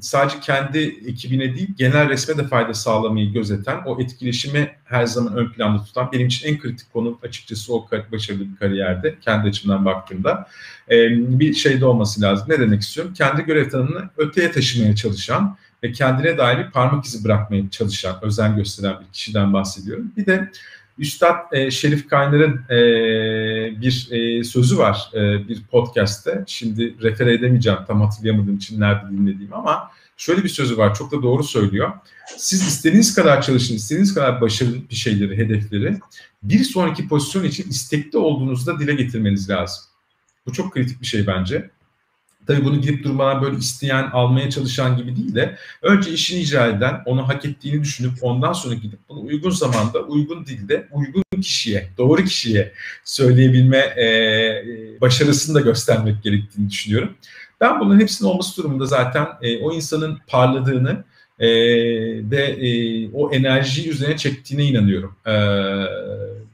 sadece kendi ekibine değil genel resme de fayda sağlamayı gözeten, o etkileşimi her zaman ön planda tutan benim için en kritik konu açıkçası o başarılı bir kariyerde kendi açımdan baktığımda e, bir şeyde olması lazım. Ne demek istiyorum? Kendi görev tanımını öteye taşımaya çalışan ve kendine dair bir parmak izi bırakmaya çalışan, özen gösteren bir kişiden bahsediyorum. Bir de Üstad e, Şerif Kaynar'ın e, bir e, sözü var e, bir podcast'te. Şimdi refere edemeyeceğim tam hatırlayamadığım için nerede dinlediğim ama şöyle bir sözü var çok da doğru söylüyor. Siz istediğiniz kadar çalışın, istediğiniz kadar başarılı bir şeyleri, hedefleri bir sonraki pozisyon için istekli olduğunuzda dile getirmeniz lazım. Bu çok kritik bir şey bence. Tabii bunu gidip durmadan böyle isteyen, almaya çalışan gibi değil de önce işini icra eden, onu hak ettiğini düşünüp ondan sonra gidip bunu uygun zamanda, uygun dilde, uygun kişiye, doğru kişiye söyleyebilme e, başarısını da göstermek gerektiğini düşünüyorum. Ben bunların hepsinin olması durumunda zaten e, o insanın parladığını e, ve e, o enerjiyi üzerine çektiğine inanıyorum. E,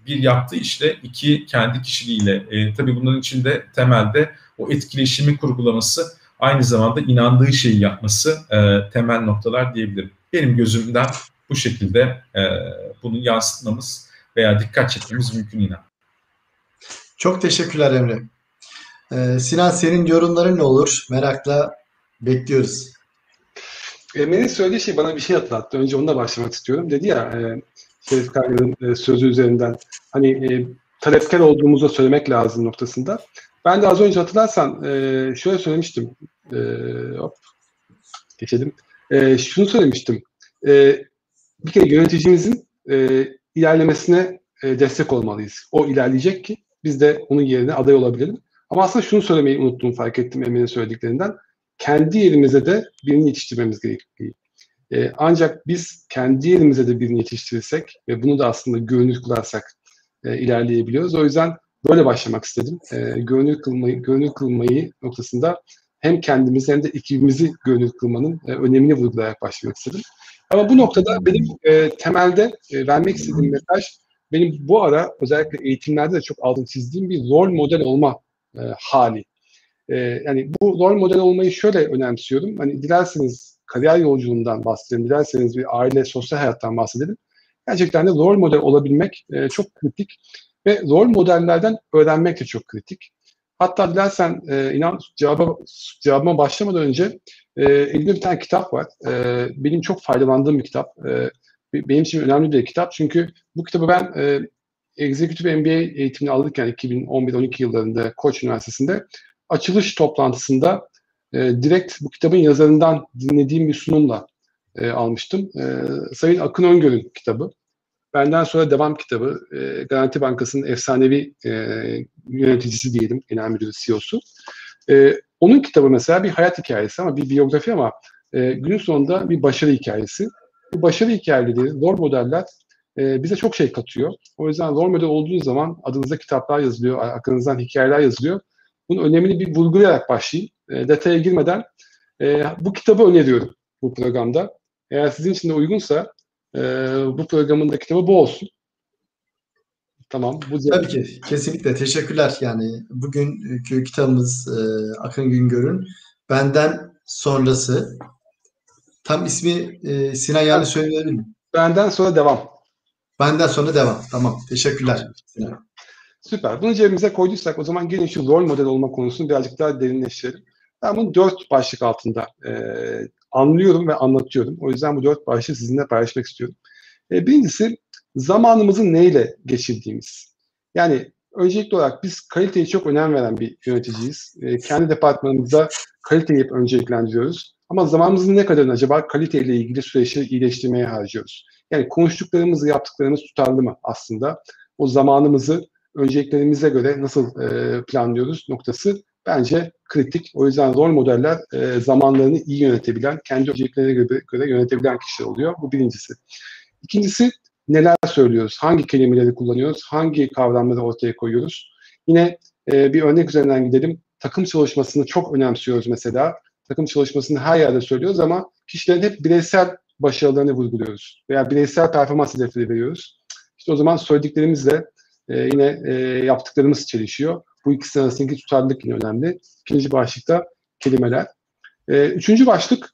bir yaptığı işle, iki kendi kişiliğiyle. E, tabii bunların içinde temelde o etkileşimi kurgulaması, aynı zamanda inandığı şeyi yapması e, temel noktalar diyebilirim. Benim gözümden bu şekilde e, bunu yansıtmamız veya dikkat çekmemiz mümkün inan. Çok teşekkürler Emre. Ee, Sinan senin yorumların ne olur? Merakla bekliyoruz. Emre'nin söylediği şey bana bir şey hatırlattı. Önce onunla başlamak istiyorum. Dedi ya e, Şerif Kaynar'ın e, sözü üzerinden hani e, talepkar olduğumuzu söylemek lazım noktasında. Ben de az önce hatırlarsan e, şöyle söylemiştim. E, hop, geçelim. E, şunu söylemiştim. E, bir kere yöneticimizin e, ilerlemesine e, destek olmalıyız. O ilerleyecek ki biz de onun yerine aday olabilelim. Ama aslında şunu söylemeyi unuttum fark ettim Emre'nin söylediklerinden. Kendi yerimize de birini yetiştirmemiz gerekiyor. E, ancak biz kendi yerimize de birini yetiştirirsek ve bunu da aslında görünür kılarsak e, ilerleyebiliyoruz. O yüzden böyle başlamak istedim. E, görünür kılmayı, görünür kılmayı noktasında hem kendimizi hem de ekibimizi görünür kılmanın e, önemini vurgulayarak başlamak istedim. Ama bu noktada benim e, temelde e, vermek istediğim mesaj benim bu ara özellikle eğitimlerde de çok altın çizdiğim bir rol model olma e, hali. E, yani bu rol model olmayı şöyle önemsiyorum. Hani dilerseniz kariyer yolculuğundan bahsedelim, dilerseniz bir aile, sosyal hayattan bahsedelim. Gerçekten de rol model olabilmek e, çok kritik ve rol modellerden öğrenmek de çok kritik. Hatta dilersen e, inan cevaba, cevabıma başlamadan önce e, elimde bir tane kitap var. E, benim çok faydalandığım bir kitap. E, benim için önemli bir kitap. Çünkü bu kitabı ben e, Executive MBA eğitimini alırken 2011-12 yıllarında Koç Üniversitesi'nde açılış toplantısında e, direkt bu kitabın yazarından dinlediğim bir sunumla e, almıştım. E, Sayın Akın Öngör'ün kitabı. Benden sonra devam kitabı. E, Garanti Bankası'nın efsanevi e, yöneticisi diyelim, genel müdürü CEO'su. E, onun kitabı mesela bir hayat hikayesi ama bir biyografi ama e, günün sonunda bir başarı hikayesi. Bu başarı hikayeleri, rol modeller e, bize çok şey katıyor. O yüzden rol model olduğunuz zaman adınıza kitaplar yazılıyor, aklınızdan hikayeler yazılıyor. Bunun önemini bir vurgulayarak başlayayım. E, detaya girmeden e, bu kitabı öneriyorum bu programda. Eğer sizin için de uygunsa e, bu programın da kitabı bu olsun. Tamam. Bu Tabii ki. Kesinlikle. Teşekkürler. Yani bugünkü kitabımız e, Akın Güngör'ün Benden Sonrası. Tam ismi e, Sinan yani söyleyebilir mi? Benden sonra devam. Benden sonra devam. Tamam. Teşekkürler. Sinan. Süper. Bunu cebimize koyduysak o zaman gelin şu rol model olma konusunu birazcık daha derinleştirelim. Ben bunu dört başlık altında e, anlıyorum ve anlatıyorum. O yüzden bu dört başlığı sizinle paylaşmak istiyorum. E, birincisi zamanımızı neyle geçirdiğimiz. Yani öncelikli olarak biz kaliteye çok önem veren bir yöneticiyiz. E, kendi departmanımızda kaliteyi hep önceliklendiriyoruz. Ama zamanımızın ne kadarını acaba kaliteyle ilgili süreçleri iyileştirmeye harcıyoruz? Yani konuştuklarımız, yaptıklarımız tutarlı mı aslında? O zamanımızı önceliklerimize göre nasıl e, planlıyoruz noktası bence kritik. O yüzden rol modeller e, zamanlarını iyi yönetebilen, kendi önceliklerine göre, göre yönetebilen kişiler oluyor. Bu birincisi. İkincisi neler söylüyoruz? Hangi kelimeleri kullanıyoruz? Hangi kavramları ortaya koyuyoruz? Yine e, bir örnek üzerinden gidelim. Takım çalışmasını çok önemsiyoruz mesela. Takım çalışmasını her yerde söylüyoruz ama kişilerin hep bireysel başarılarını vurguluyoruz. Veya bireysel performans hedefleri veriyoruz. İşte o zaman söylediklerimizle e, yine e, yaptıklarımız çelişiyor. Bu ikisi arasındaki tutarlılık yine önemli. İkinci başlıkta kelimeler. E, üçüncü başlık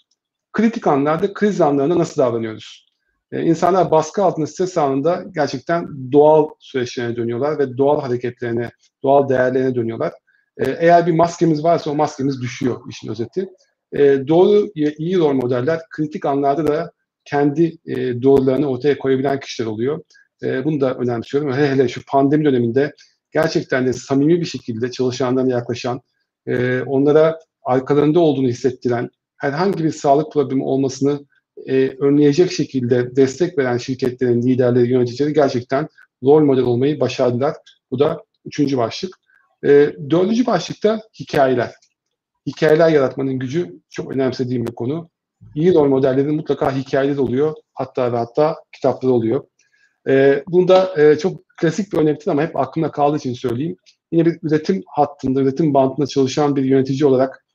kritik anlarda, kriz anlarında nasıl davranıyoruz? E, insanlar baskı altında, stres anında gerçekten doğal süreçlerine dönüyorlar ve doğal hareketlerine, doğal değerlerine dönüyorlar. E, eğer bir maskemiz varsa o maskemiz düşüyor işin özeti. E, doğru, iyi rol modeller kritik anlarda da kendi e, doğrularını ortaya koyabilen kişiler oluyor. E, bunu da önemsiyorum. Hele hele şu pandemi döneminde gerçekten de samimi bir şekilde çalışanlarına yaklaşan, e, onlara arkalarında olduğunu hissettiren, herhangi bir sağlık problemi olmasını e, önleyecek şekilde destek veren şirketlerin liderleri, yöneticileri gerçekten rol model olmayı başardılar. Bu da üçüncü başlık. E, dördüncü başlıkta hikayeler. Hikayeler yaratmanın gücü çok önemsediğim bir konu. İyi rol modellerin mutlaka hikayeleri oluyor. Hatta ve hatta kitapları oluyor. E, bunda e, çok klasik bir örnektir ama hep aklımda kaldığı için söyleyeyim. Yine bir üretim hattında, üretim bantında çalışan bir yönetici olarak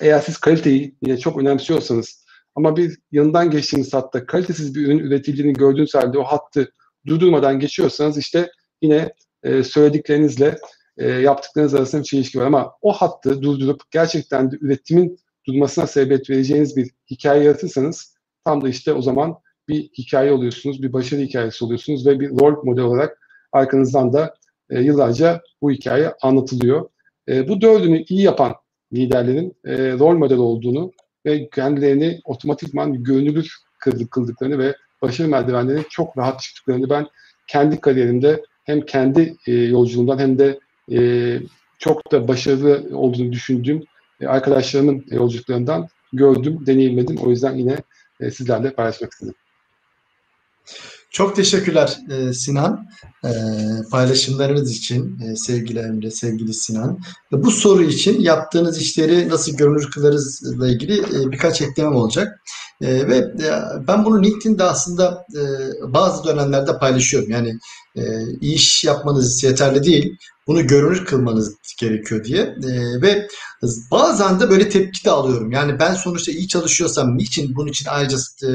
eğer siz kaliteyi yine çok önemsiyorsanız ama bir yanından geçtiğiniz hatta kalitesiz bir ürün üretildiğini gördüğünüz halde o hattı durdurmadan geçiyorsanız işte yine e, söylediklerinizle e, yaptıklarınız arasında bir çelişki var. Ama o hattı durdurup gerçekten de üretimin durmasına sebebiyet vereceğiniz bir hikaye yaratırsanız tam da işte o zaman bir hikaye oluyorsunuz, bir başarı hikayesi oluyorsunuz ve bir rol model olarak arkanızdan da e, yıllarca bu hikaye anlatılıyor. E, bu dördünü iyi yapan liderlerin e, rol model olduğunu ve kendilerini otomatikman görünür kıldıklarını ve başarı merdivenlerine çok rahat çıktıklarını ben kendi kariyerimde hem kendi e, yolculuğumdan hem de e, çok da başarılı olduğunu düşündüğüm e, arkadaşlarımın yolculuklarından gördüm, deneyimledim. O yüzden yine e, sizlerle paylaşmak istedim. Çok teşekkürler e, Sinan e, paylaşımlarınız için e, sevgili Emre, sevgili Sinan. Bu soru için yaptığınız işleri nasıl görünür kılarızla ilgili birkaç eklemem olacak. Ve ben bunu LinkedIn'de aslında bazı dönemlerde paylaşıyorum. Yani iş yapmanız yeterli değil bunu görünür kılmanız gerekiyor diye. E, ve bazen de böyle tepki de alıyorum. Yani ben sonuçta iyi çalışıyorsam niçin bunun için ayrıca e,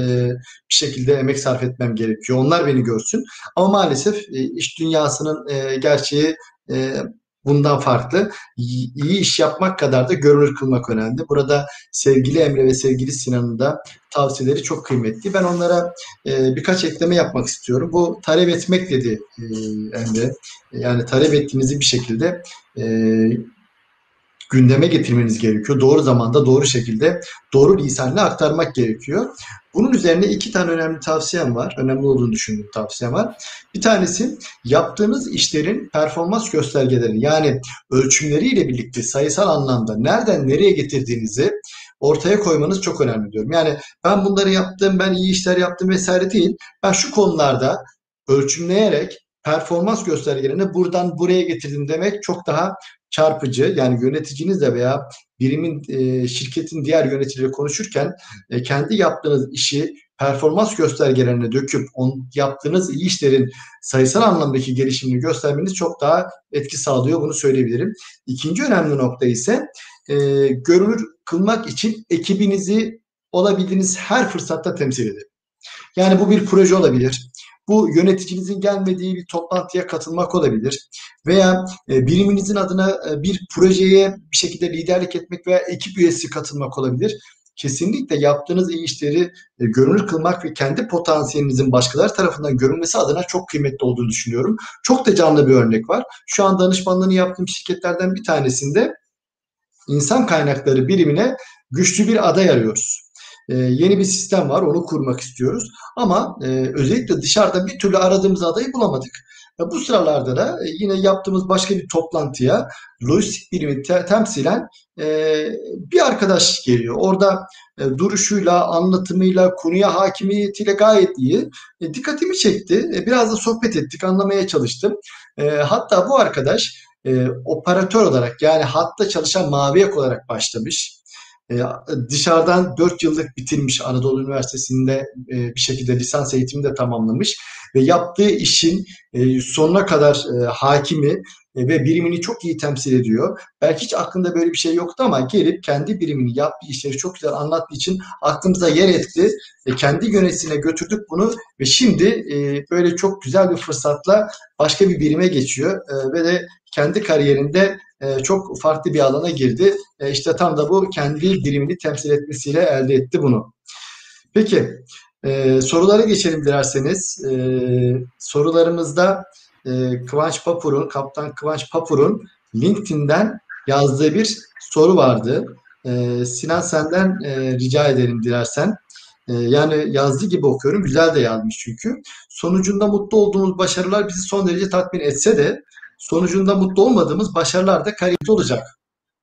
bir şekilde emek sarf etmem gerekiyor? Onlar beni görsün. Ama maalesef e, iş dünyasının e, gerçeği e, bundan farklı. İyi iş yapmak kadar da görünür kılmak önemli. Burada sevgili Emre ve sevgili Sinan'ın da tavsiyeleri çok kıymetli. Ben onlara e, birkaç ekleme yapmak istiyorum. Bu talep etmek dedi e, Emre. Yani talep ettiğinizi bir şekilde e, gündeme getirmeniz gerekiyor. Doğru zamanda, doğru şekilde, doğru lisanla aktarmak gerekiyor. Bunun üzerine iki tane önemli tavsiyem var. Önemli olduğunu düşündüğüm tavsiyem var. Bir tanesi yaptığınız işlerin performans göstergeleri yani ölçümleriyle birlikte sayısal anlamda nereden nereye getirdiğinizi ortaya koymanız çok önemli diyorum. Yani ben bunları yaptım, ben iyi işler yaptım vesaire değil. Ben şu konularda ölçümleyerek performans göstergelerini buradan buraya getirdim demek çok daha çarpıcı. Yani yöneticinizle veya birimin e, şirketin diğer yöneticileri konuşurken e, kendi yaptığınız işi performans göstergelerine döküp on, yaptığınız iyi işlerin sayısal anlamdaki gelişimini göstermeniz çok daha etki sağlıyor. Bunu söyleyebilirim. İkinci önemli nokta ise e, görünür kılmak için ekibinizi olabildiğiniz her fırsatta temsil edin. Yani bu bir proje olabilir. Bu yöneticinizin gelmediği bir toplantıya katılmak olabilir. Veya e, biriminizin adına e, bir projeye bir şekilde liderlik etmek veya ekip üyesi katılmak olabilir. Kesinlikle yaptığınız iyi işleri e, görünür kılmak ve kendi potansiyelinizin başkaları tarafından görünmesi adına çok kıymetli olduğunu düşünüyorum. Çok da canlı bir örnek var. Şu an danışmanlığını yaptığım şirketlerden bir tanesinde insan kaynakları birimine güçlü bir aday arıyoruz. Ee, yeni bir sistem var, onu kurmak istiyoruz. Ama e, özellikle dışarıda bir türlü aradığımız adayı bulamadık. E, bu sıralarda da e, yine yaptığımız başka bir toplantıya lojistik birimi te- temsilen e, bir arkadaş geliyor. Orada e, duruşuyla, anlatımıyla, konuya hakimiyetiyle gayet iyi. E, dikkatimi çekti. E, biraz da sohbet ettik, anlamaya çalıştım. E, hatta bu arkadaş e, operatör olarak yani hatta çalışan mavi olarak başlamış. E, dışarıdan 4 yıllık bitirmiş Anadolu Üniversitesi'nde e, bir şekilde lisans eğitimi de tamamlamış ve yaptığı işin e, sonuna kadar hakimi ve birimini çok iyi temsil ediyor. Belki hiç aklında böyle bir şey yoktu ama gelip kendi birimini yaptığı işleri çok güzel anlattığı için aklımıza yer etti. E, kendi yöneticiine götürdük bunu ve şimdi böyle çok güzel bir fırsatla başka bir birime geçiyor ve de kendi kariyerinde çok farklı bir alana girdi. E, işte tam da bu kendi birimini temsil etmesiyle elde etti bunu. Peki e, sorulara geçelim dilerseniz. E, sorularımızda e, Kıvanç Papur'un, Kaptan Kıvanç Papur'un LinkedIn'den yazdığı bir soru vardı. E, Sinan senden e, rica ederim dilersen. E, yani yazdığı gibi okuyorum. Güzel de yazmış çünkü. Sonucunda mutlu olduğumuz başarılar bizi son derece tatmin etse de sonucunda mutlu olmadığımız başarılar da kariyerde olacak.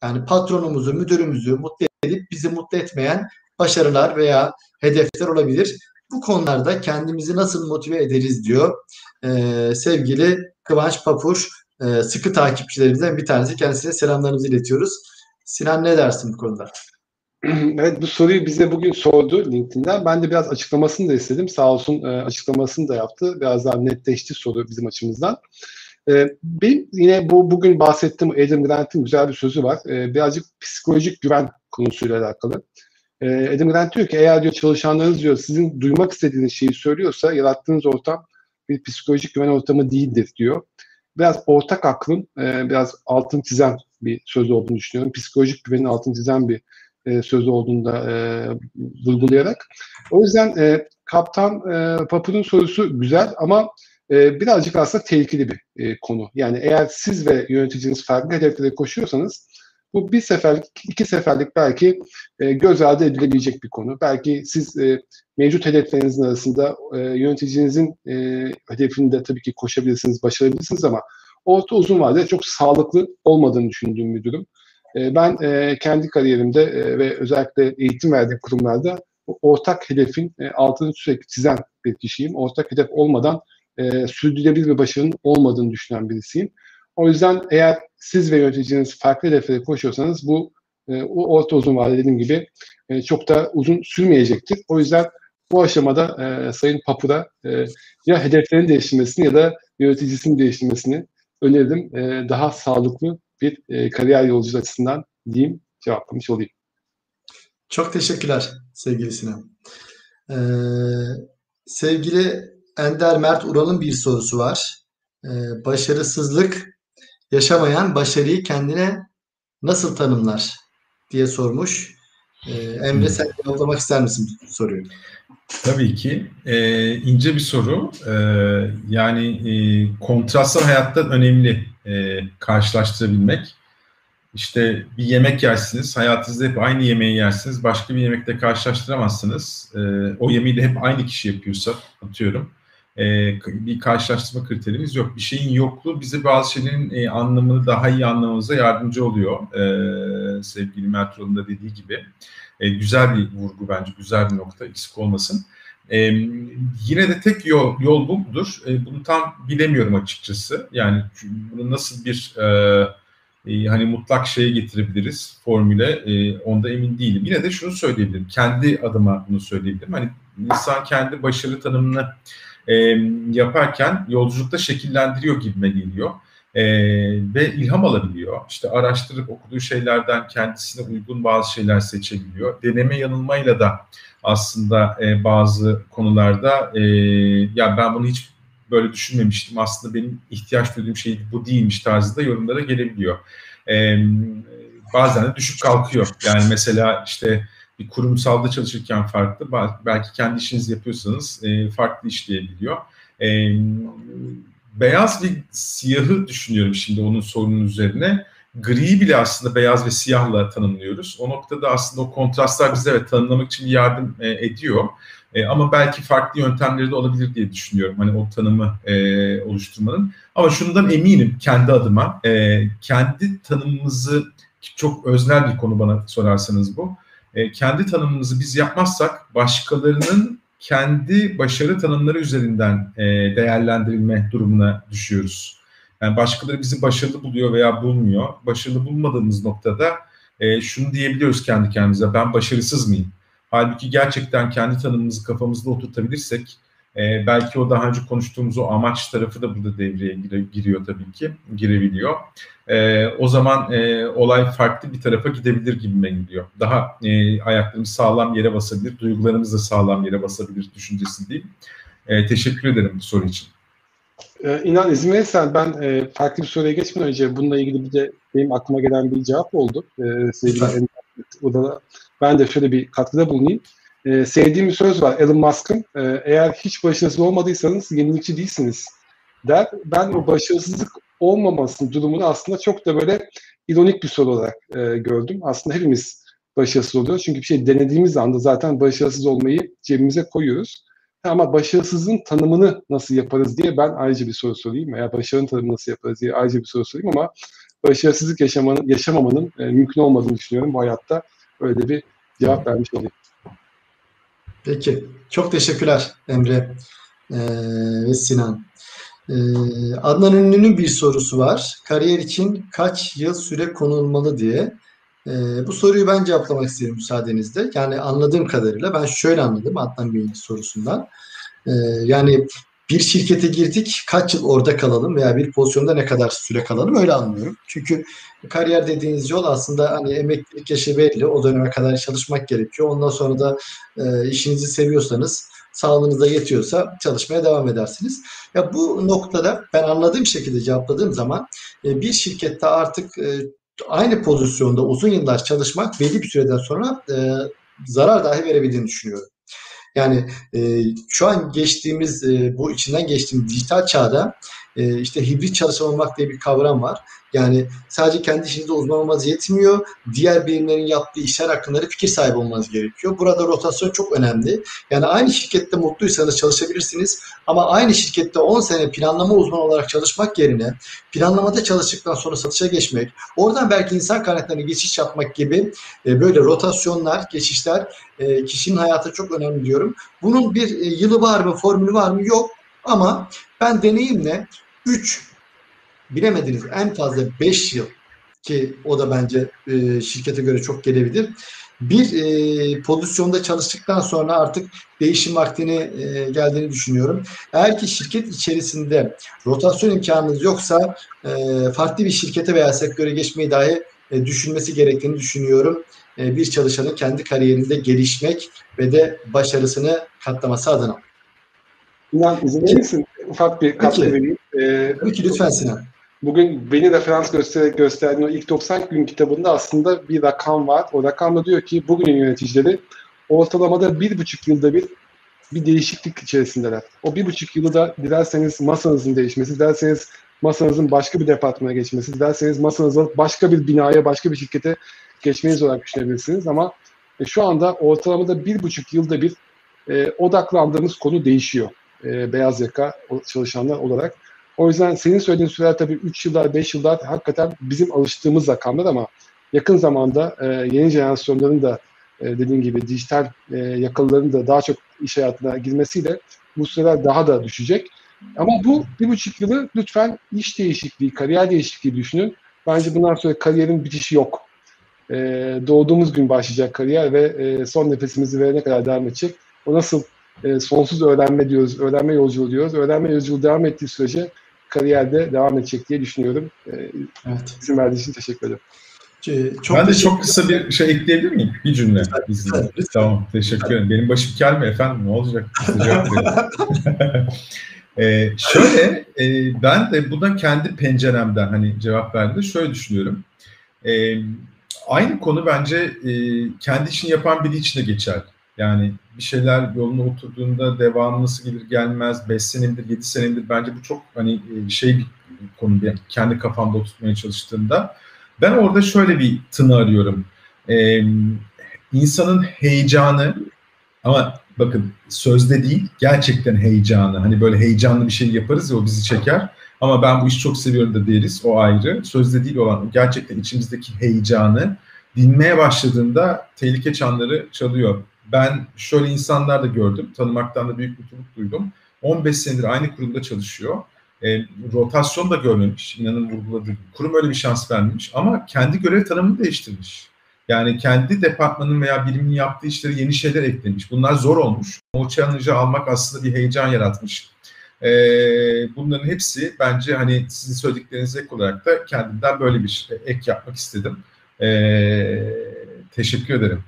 Yani patronumuzu, müdürümüzü mutlu edip bizi mutlu etmeyen başarılar veya hedefler olabilir. Bu konularda kendimizi nasıl motive ederiz diyor ee, sevgili Kıvanç Papur e, sıkı takipçilerimizden bir tanesi. Kendisine selamlarımızı iletiyoruz. Sinan ne dersin bu konuda? Evet bu soruyu bize bugün sordu LinkedIn'den. Ben de biraz açıklamasını da istedim. Sağ olsun açıklamasını da yaptı. Biraz daha netleşti soru bizim açımızdan. E, benim yine bu bugün bahsettiğim Adam Grant'in güzel bir sözü var. E, birazcık psikolojik güven konusuyla alakalı. E, Adam Grant diyor ki eğer diyor çalışanlarınız diyor sizin duymak istediğiniz şeyi söylüyorsa yarattığınız ortam bir psikolojik güven ortamı değildir diyor. Biraz ortak aklın e, biraz altın çizen bir söz olduğunu düşünüyorum. Psikolojik güvenin altın çizen bir e, söz olduğunu da e, vurgulayarak. O yüzden e, Kaptan e, Papur'un sorusu güzel ama e, birazcık aslında tehlikeli bir e, konu. Yani eğer siz ve yöneticiniz farklı hedeflere koşuyorsanız bu bir seferlik, iki seferlik belki e, göz ardı edilebilecek bir konu. Belki siz e, mevcut hedeflerinizin arasında e, yöneticinizin e, hedefinde tabii ki koşabilirsiniz, başarabilirsiniz ama orta uzun vadede çok sağlıklı olmadığını düşündüğüm bir durum. Ben kendi kariyerimde ve özellikle eğitim verdiğim kurumlarda ortak hedefin altını sürekli çizen bir kişiyim. Ortak hedef olmadan e, sürdürülebilir bir başarının olmadığını düşünen birisiyim. O yüzden eğer siz ve yöneticiniz farklı hedeflere koşuyorsanız bu e, o orta uzun vadede dediğim gibi e, çok da uzun sürmeyecektir. O yüzden bu aşamada e, Sayın Papura e, ya hedeflerin değiştirmesini ya da yöneticisinin değiştirmesini öneririm. E, daha sağlıklı bir e, kariyer yolculuğu açısından diyeyim, cevaplamış olayım. Çok teşekkürler sevgili Sinan. Ee, sevgili Ender Mert Ural'ın bir sorusu var. Ee, başarısızlık yaşamayan başarıyı kendine nasıl tanımlar diye sormuş. Ee, Emre sen cevaplamak ister misin soruyu? Tabii ki. Ee, ince bir soru. Ee, yani e, kontrastlar hayatta önemli e, karşılaştırabilmek. İşte bir yemek yersiniz, hayatınızda hep aynı yemeği yersiniz, başka bir yemekle karşılaştıramazsınız. Ee, o yemeği de hep aynı kişi yapıyorsa, atıyorum e, bir karşılaştırma kriterimiz yok. Bir şeyin yokluğu bize bazı şeylerin e, anlamını daha iyi anlamamıza yardımcı oluyor. E, sevgili Mertol'un da dediği gibi. E, güzel bir vurgu bence, güzel bir nokta, eksik olmasın. E, yine de tek yol, yol bu mudur? E, bunu tam bilemiyorum açıkçası. Yani bunu nasıl bir e, e, hani mutlak şeye getirebiliriz formüle e, onda emin değilim. Yine de şunu söyleyebilirim. Kendi adıma bunu söyleyebilirim. Hani insan kendi başarı tanımını e, yaparken yolculukta şekillendiriyor gibime geliyor. E, ve ilham alabiliyor. İşte araştırıp okuduğu şeylerden kendisine uygun bazı şeyler seçebiliyor. Deneme yanılmayla da aslında e, bazı konularda e, ya ben bunu hiç böyle düşünmemiştim. Aslında benim ihtiyaç duyduğum şey bu değilmiş tarzında yorumlara gelebiliyor. E, bazen de düşüp kalkıyor. Yani mesela işte bir kurumsalda çalışırken farklı, belki kendi işinizi yapıyorsanız e, farklı işleyebiliyor. E, beyaz ve siyahı düşünüyorum şimdi onun sorunun üzerine. Gri bile aslında beyaz ve siyahla tanımlıyoruz. O noktada aslında o kontrastlar bize evet tanımlamak için bir yardım e, ediyor. E, ama belki farklı yöntemleri de olabilir diye düşünüyorum. Hani o tanımı e, oluşturmanın. Ama şundan eminim kendi adıma. E, kendi tanımımızı çok öznel bir konu bana sorarsanız bu e, kendi tanımımızı biz yapmazsak başkalarının kendi başarı tanımları üzerinden e, değerlendirilme durumuna düşüyoruz. Yani başkaları bizi başarılı buluyor veya bulmuyor. Başarılı bulmadığımız noktada e, şunu diyebiliyoruz kendi kendimize ben başarısız mıyım? Halbuki gerçekten kendi tanımımızı kafamızda oturtabilirsek e, belki o daha önce konuştuğumuz o amaç tarafı da burada devreye giriyor tabii ki, girebiliyor. E, o zaman e, olay farklı bir tarafa gidebilir gibime gidiyor. Daha e, ayaklarımız sağlam yere basabilir, duygularımız da sağlam yere basabilir düşüncesi değil. E, teşekkür ederim bu soru için. Ee, İnan izin verirsen ben e, farklı bir soruya geçmeden önce bununla ilgili bir de benim aklıma gelen bir cevap oldu. E, sevgili da ben de şöyle bir katkıda bulunayım. E, sevdiğim bir söz var Elon Musk'ın. E, eğer hiç başarısız olmadıysanız yenilikçi değilsiniz der. Ben o başarısızlık olmamasının durumunu aslında çok da böyle ironik bir soru olarak e, gördüm. Aslında hepimiz başarısız oluyoruz. Çünkü bir şey denediğimiz anda zaten başarısız olmayı cebimize koyuyoruz. Ama başarısızın tanımını nasıl yaparız diye ben ayrıca bir soru sorayım. Veya başarının tanımını nasıl yaparız diye ayrıca bir soru sorayım ama başarısızlık yaşamanın, yaşamamanın e, mümkün olmadığını düşünüyorum bu hayatta. Öyle bir cevap vermiş olayım. Peki. Çok teşekkürler Emre ee, ve Sinan. Ee, Adnan Ünlü'nün bir sorusu var. Kariyer için kaç yıl süre konulmalı diye. Ee, bu soruyu ben cevaplamak isterim müsaadenizle. Yani anladığım kadarıyla ben şöyle anladım Adnan Bey'in sorusundan. Ee, yani bir şirkete girdik kaç yıl orada kalalım veya bir pozisyonda ne kadar süre kalalım öyle anlıyorum. Çünkü kariyer dediğiniz yol aslında hani emeklilik yaşı belli o döneme kadar çalışmak gerekiyor. Ondan sonra da e, işinizi seviyorsanız sağlığınız da yetiyorsa çalışmaya devam edersiniz. Ya bu noktada ben anladığım şekilde cevapladığım zaman e, bir şirkette artık e, aynı pozisyonda uzun yıllar çalışmak belli bir süreden sonra e, zarar dahi verebildiğini düşünüyorum. Yani e, şu an geçtiğimiz e, bu içinden geçtiğimiz dijital çağda e, işte hibrit çalışma diye bir kavram var. Yani sadece kendi işinizde uzman olmanız yetmiyor. Diğer birimlerin yaptığı işler hakkında da fikir sahibi olmanız gerekiyor. Burada rotasyon çok önemli. Yani aynı şirkette mutluysanız çalışabilirsiniz. Ama aynı şirkette 10 sene planlama uzmanı olarak çalışmak yerine planlamada çalıştıktan sonra satışa geçmek, oradan belki insan kaynaklarına geçiş yapmak gibi e, böyle rotasyonlar, geçişler e, kişinin hayatı çok önemli diyorum. Bunun bir e, yılı var mı, formülü var mı? Yok. Ama ben deneyimle 3 bilemediniz en fazla 5 yıl ki o da bence e, şirkete göre çok gelebilir. Bir e, pozisyonda çalıştıktan sonra artık değişim vaktini e, geldiğini düşünüyorum. Eğer ki şirket içerisinde rotasyon imkanınız yoksa e, farklı bir şirkete veya sektöre geçmeyi dahi e, düşünmesi gerektiğini düşünüyorum. E, bir çalışanın kendi kariyerinde gelişmek ve de başarısını katlaması adına. İnan izin verir Ufak bir katkı vereyim. Ee, Peki lütfen Sinan. Bugün beni referans göstererek gösterdiğin o ilk 90 gün kitabında aslında bir rakam var. O rakamda diyor ki bugünün yöneticileri ortalamada bir buçuk yılda bir bir değişiklik içerisindeler. O bir buçuk yılı da dilerseniz masanızın değişmesi, dilerseniz masanızın başka bir departmana geçmesi, dilerseniz masanızın başka bir binaya, başka bir şirkete geçmeniz olarak düşünebilirsiniz. Ama e, şu anda ortalamada bir buçuk yılda bir e, odaklandığımız konu değişiyor. E, beyaz yaka çalışanlar olarak. O yüzden senin söylediğin süreler tabii 3 yıllar, 5 yıllar hakikaten bizim alıştığımız rakamlar ama yakın zamanda e, yeni jenerasyonların da e, dediğim gibi dijital e, yakalıların da daha çok iş hayatına girmesiyle bu süreler daha da düşecek. Ama bu bir buçuk yılı lütfen iş değişikliği, kariyer değişikliği düşünün. Bence bundan sonra kariyerin bitişi yok. E, doğduğumuz gün başlayacak kariyer ve e, son nefesimizi verene kadar devam edecek. O nasıl e, sonsuz öğrenme diyoruz, öğrenme yolculuğu diyoruz. Öğrenme yolculuğu devam ettiği sürece kariyerde devam edecek diye düşünüyorum. E, evet. İzin verdiğiniz için teşekkür ederim. Çok ben de çok kısa bir şey ekleyebilir miyim? Bir cümle. Lütfen. Tamam, teşekkür ederim. Benim başım kel mi efendim? Ne olacak? ee, şöyle, e, ben de buna kendi penceremden hani cevap verdi. Şöyle düşünüyorum. E, aynı konu bence e, kendi işini yapan biri için de geçerli. Yani bir şeyler yoluna oturduğunda devamı nasıl gelir gelmez 5 senedir 7 senedir bence bu çok hani e, şey bir konu yani kendi kafamda tutmaya çalıştığımda. Ben orada şöyle bir tını arıyorum. Ee, insanın heyecanı ama bakın sözde değil gerçekten heyecanı. Hani böyle heyecanlı bir şey yaparız ya o bizi çeker. Ama ben bu işi çok seviyorum da deriz o ayrı. Sözde değil olan gerçekten içimizdeki heyecanı dinmeye başladığında tehlike çanları çalıyor ben şöyle insanlar da gördüm. Tanımaktan da büyük mutluluk duydum. 15 senedir aynı kurumda çalışıyor. E, rotasyon da görmemiş. İnanın vurguladığı Kurum öyle bir şans vermemiş. Ama kendi görev tanımını değiştirmiş. Yani kendi departmanın veya birimin yaptığı işlere yeni şeyler eklemiş. Bunlar zor olmuş. O challenge'ı almak aslında bir heyecan yaratmış. Ee, bunların hepsi bence hani sizin söylediklerinize ek olarak da kendimden böyle bir şey, ek yapmak istedim. Ee, teşekkür ederim.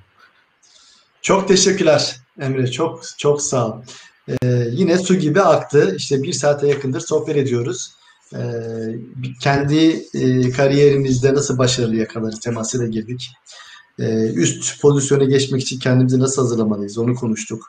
Çok teşekkürler Emre. Çok çok sağ ol. Ee, yine su gibi aktı. İşte bir saate yakındır sohbet ediyoruz. Ee, kendi e, kariyerimizde nasıl başarılı yakalarız temasıyla girdik. Ee, üst pozisyona geçmek için kendimizi nasıl hazırlamalıyız onu konuştuk.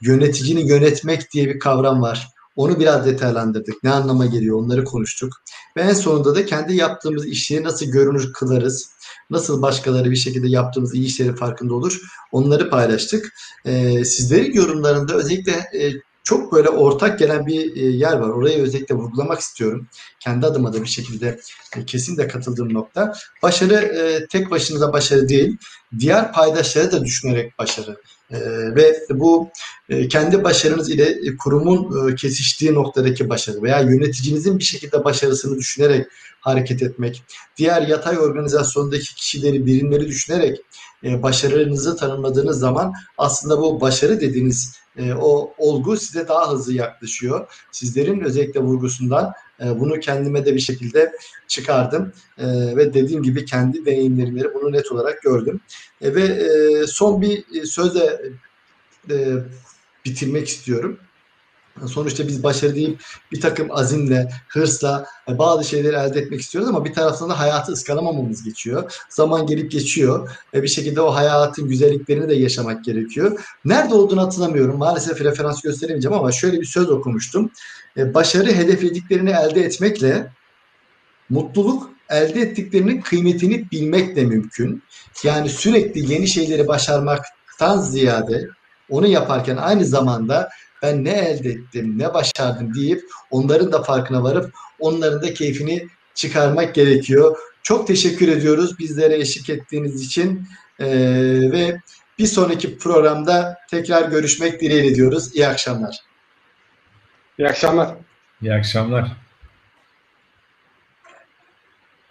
Yöneticini yönetmek diye bir kavram var. Onu biraz detaylandırdık. Ne anlama geliyor onları konuştuk. Ve en sonunda da kendi yaptığımız işleri nasıl görünür kılarız. Nasıl başkaları bir şekilde yaptığımız iyi işlerin farkında olur. Onları paylaştık. Ee, sizlerin yorumlarında özellikle e, çok böyle ortak gelen bir e, yer var. Orayı özellikle vurgulamak istiyorum. Kendi adıma da bir şekilde e, kesin de katıldığım nokta. Başarı e, tek başınıza başarı değil. Diğer paydaşları da düşünerek başarı. E, ve bu e, kendi başarınız ile e, kurumun e, kesiştiği noktadaki başarı veya yöneticinizin bir şekilde başarısını düşünerek hareket etmek. Diğer yatay organizasyondaki kişileri, birimleri düşünerek başarınızı tanımladığınız zaman aslında bu başarı dediğiniz o olgu size daha hızlı yaklaşıyor. Sizlerin özellikle vurgusundan e, bunu kendime de bir şekilde çıkardım e, ve dediğim gibi kendi deneyimlerimleri bunu net olarak gördüm. E, ve e, son bir sözle e, bitirmek istiyorum. Sonuçta biz başarı deyip bir takım azimle, hırsla e, bazı şeyleri elde etmek istiyoruz ama bir taraftan da hayatı ıskalamamamız geçiyor. Zaman gelip geçiyor bir şekilde o hayatın güzelliklerini de yaşamak gerekiyor. Nerede olduğunu hatırlamıyorum. Maalesef referans gösteremeyeceğim ama şöyle bir söz okumuştum. E, başarı hedeflediklerini elde etmekle mutluluk elde ettiklerinin kıymetini bilmekle mümkün. Yani sürekli yeni şeyleri başarmaktan ziyade onu yaparken aynı zamanda ben ne elde ettim, ne başardım deyip onların da farkına varıp onların da keyfini çıkarmak gerekiyor. Çok teşekkür ediyoruz bizlere eşlik ettiğiniz için ee, ve bir sonraki programda tekrar görüşmek dileğiyle diyoruz. İyi akşamlar. İyi akşamlar. İyi akşamlar.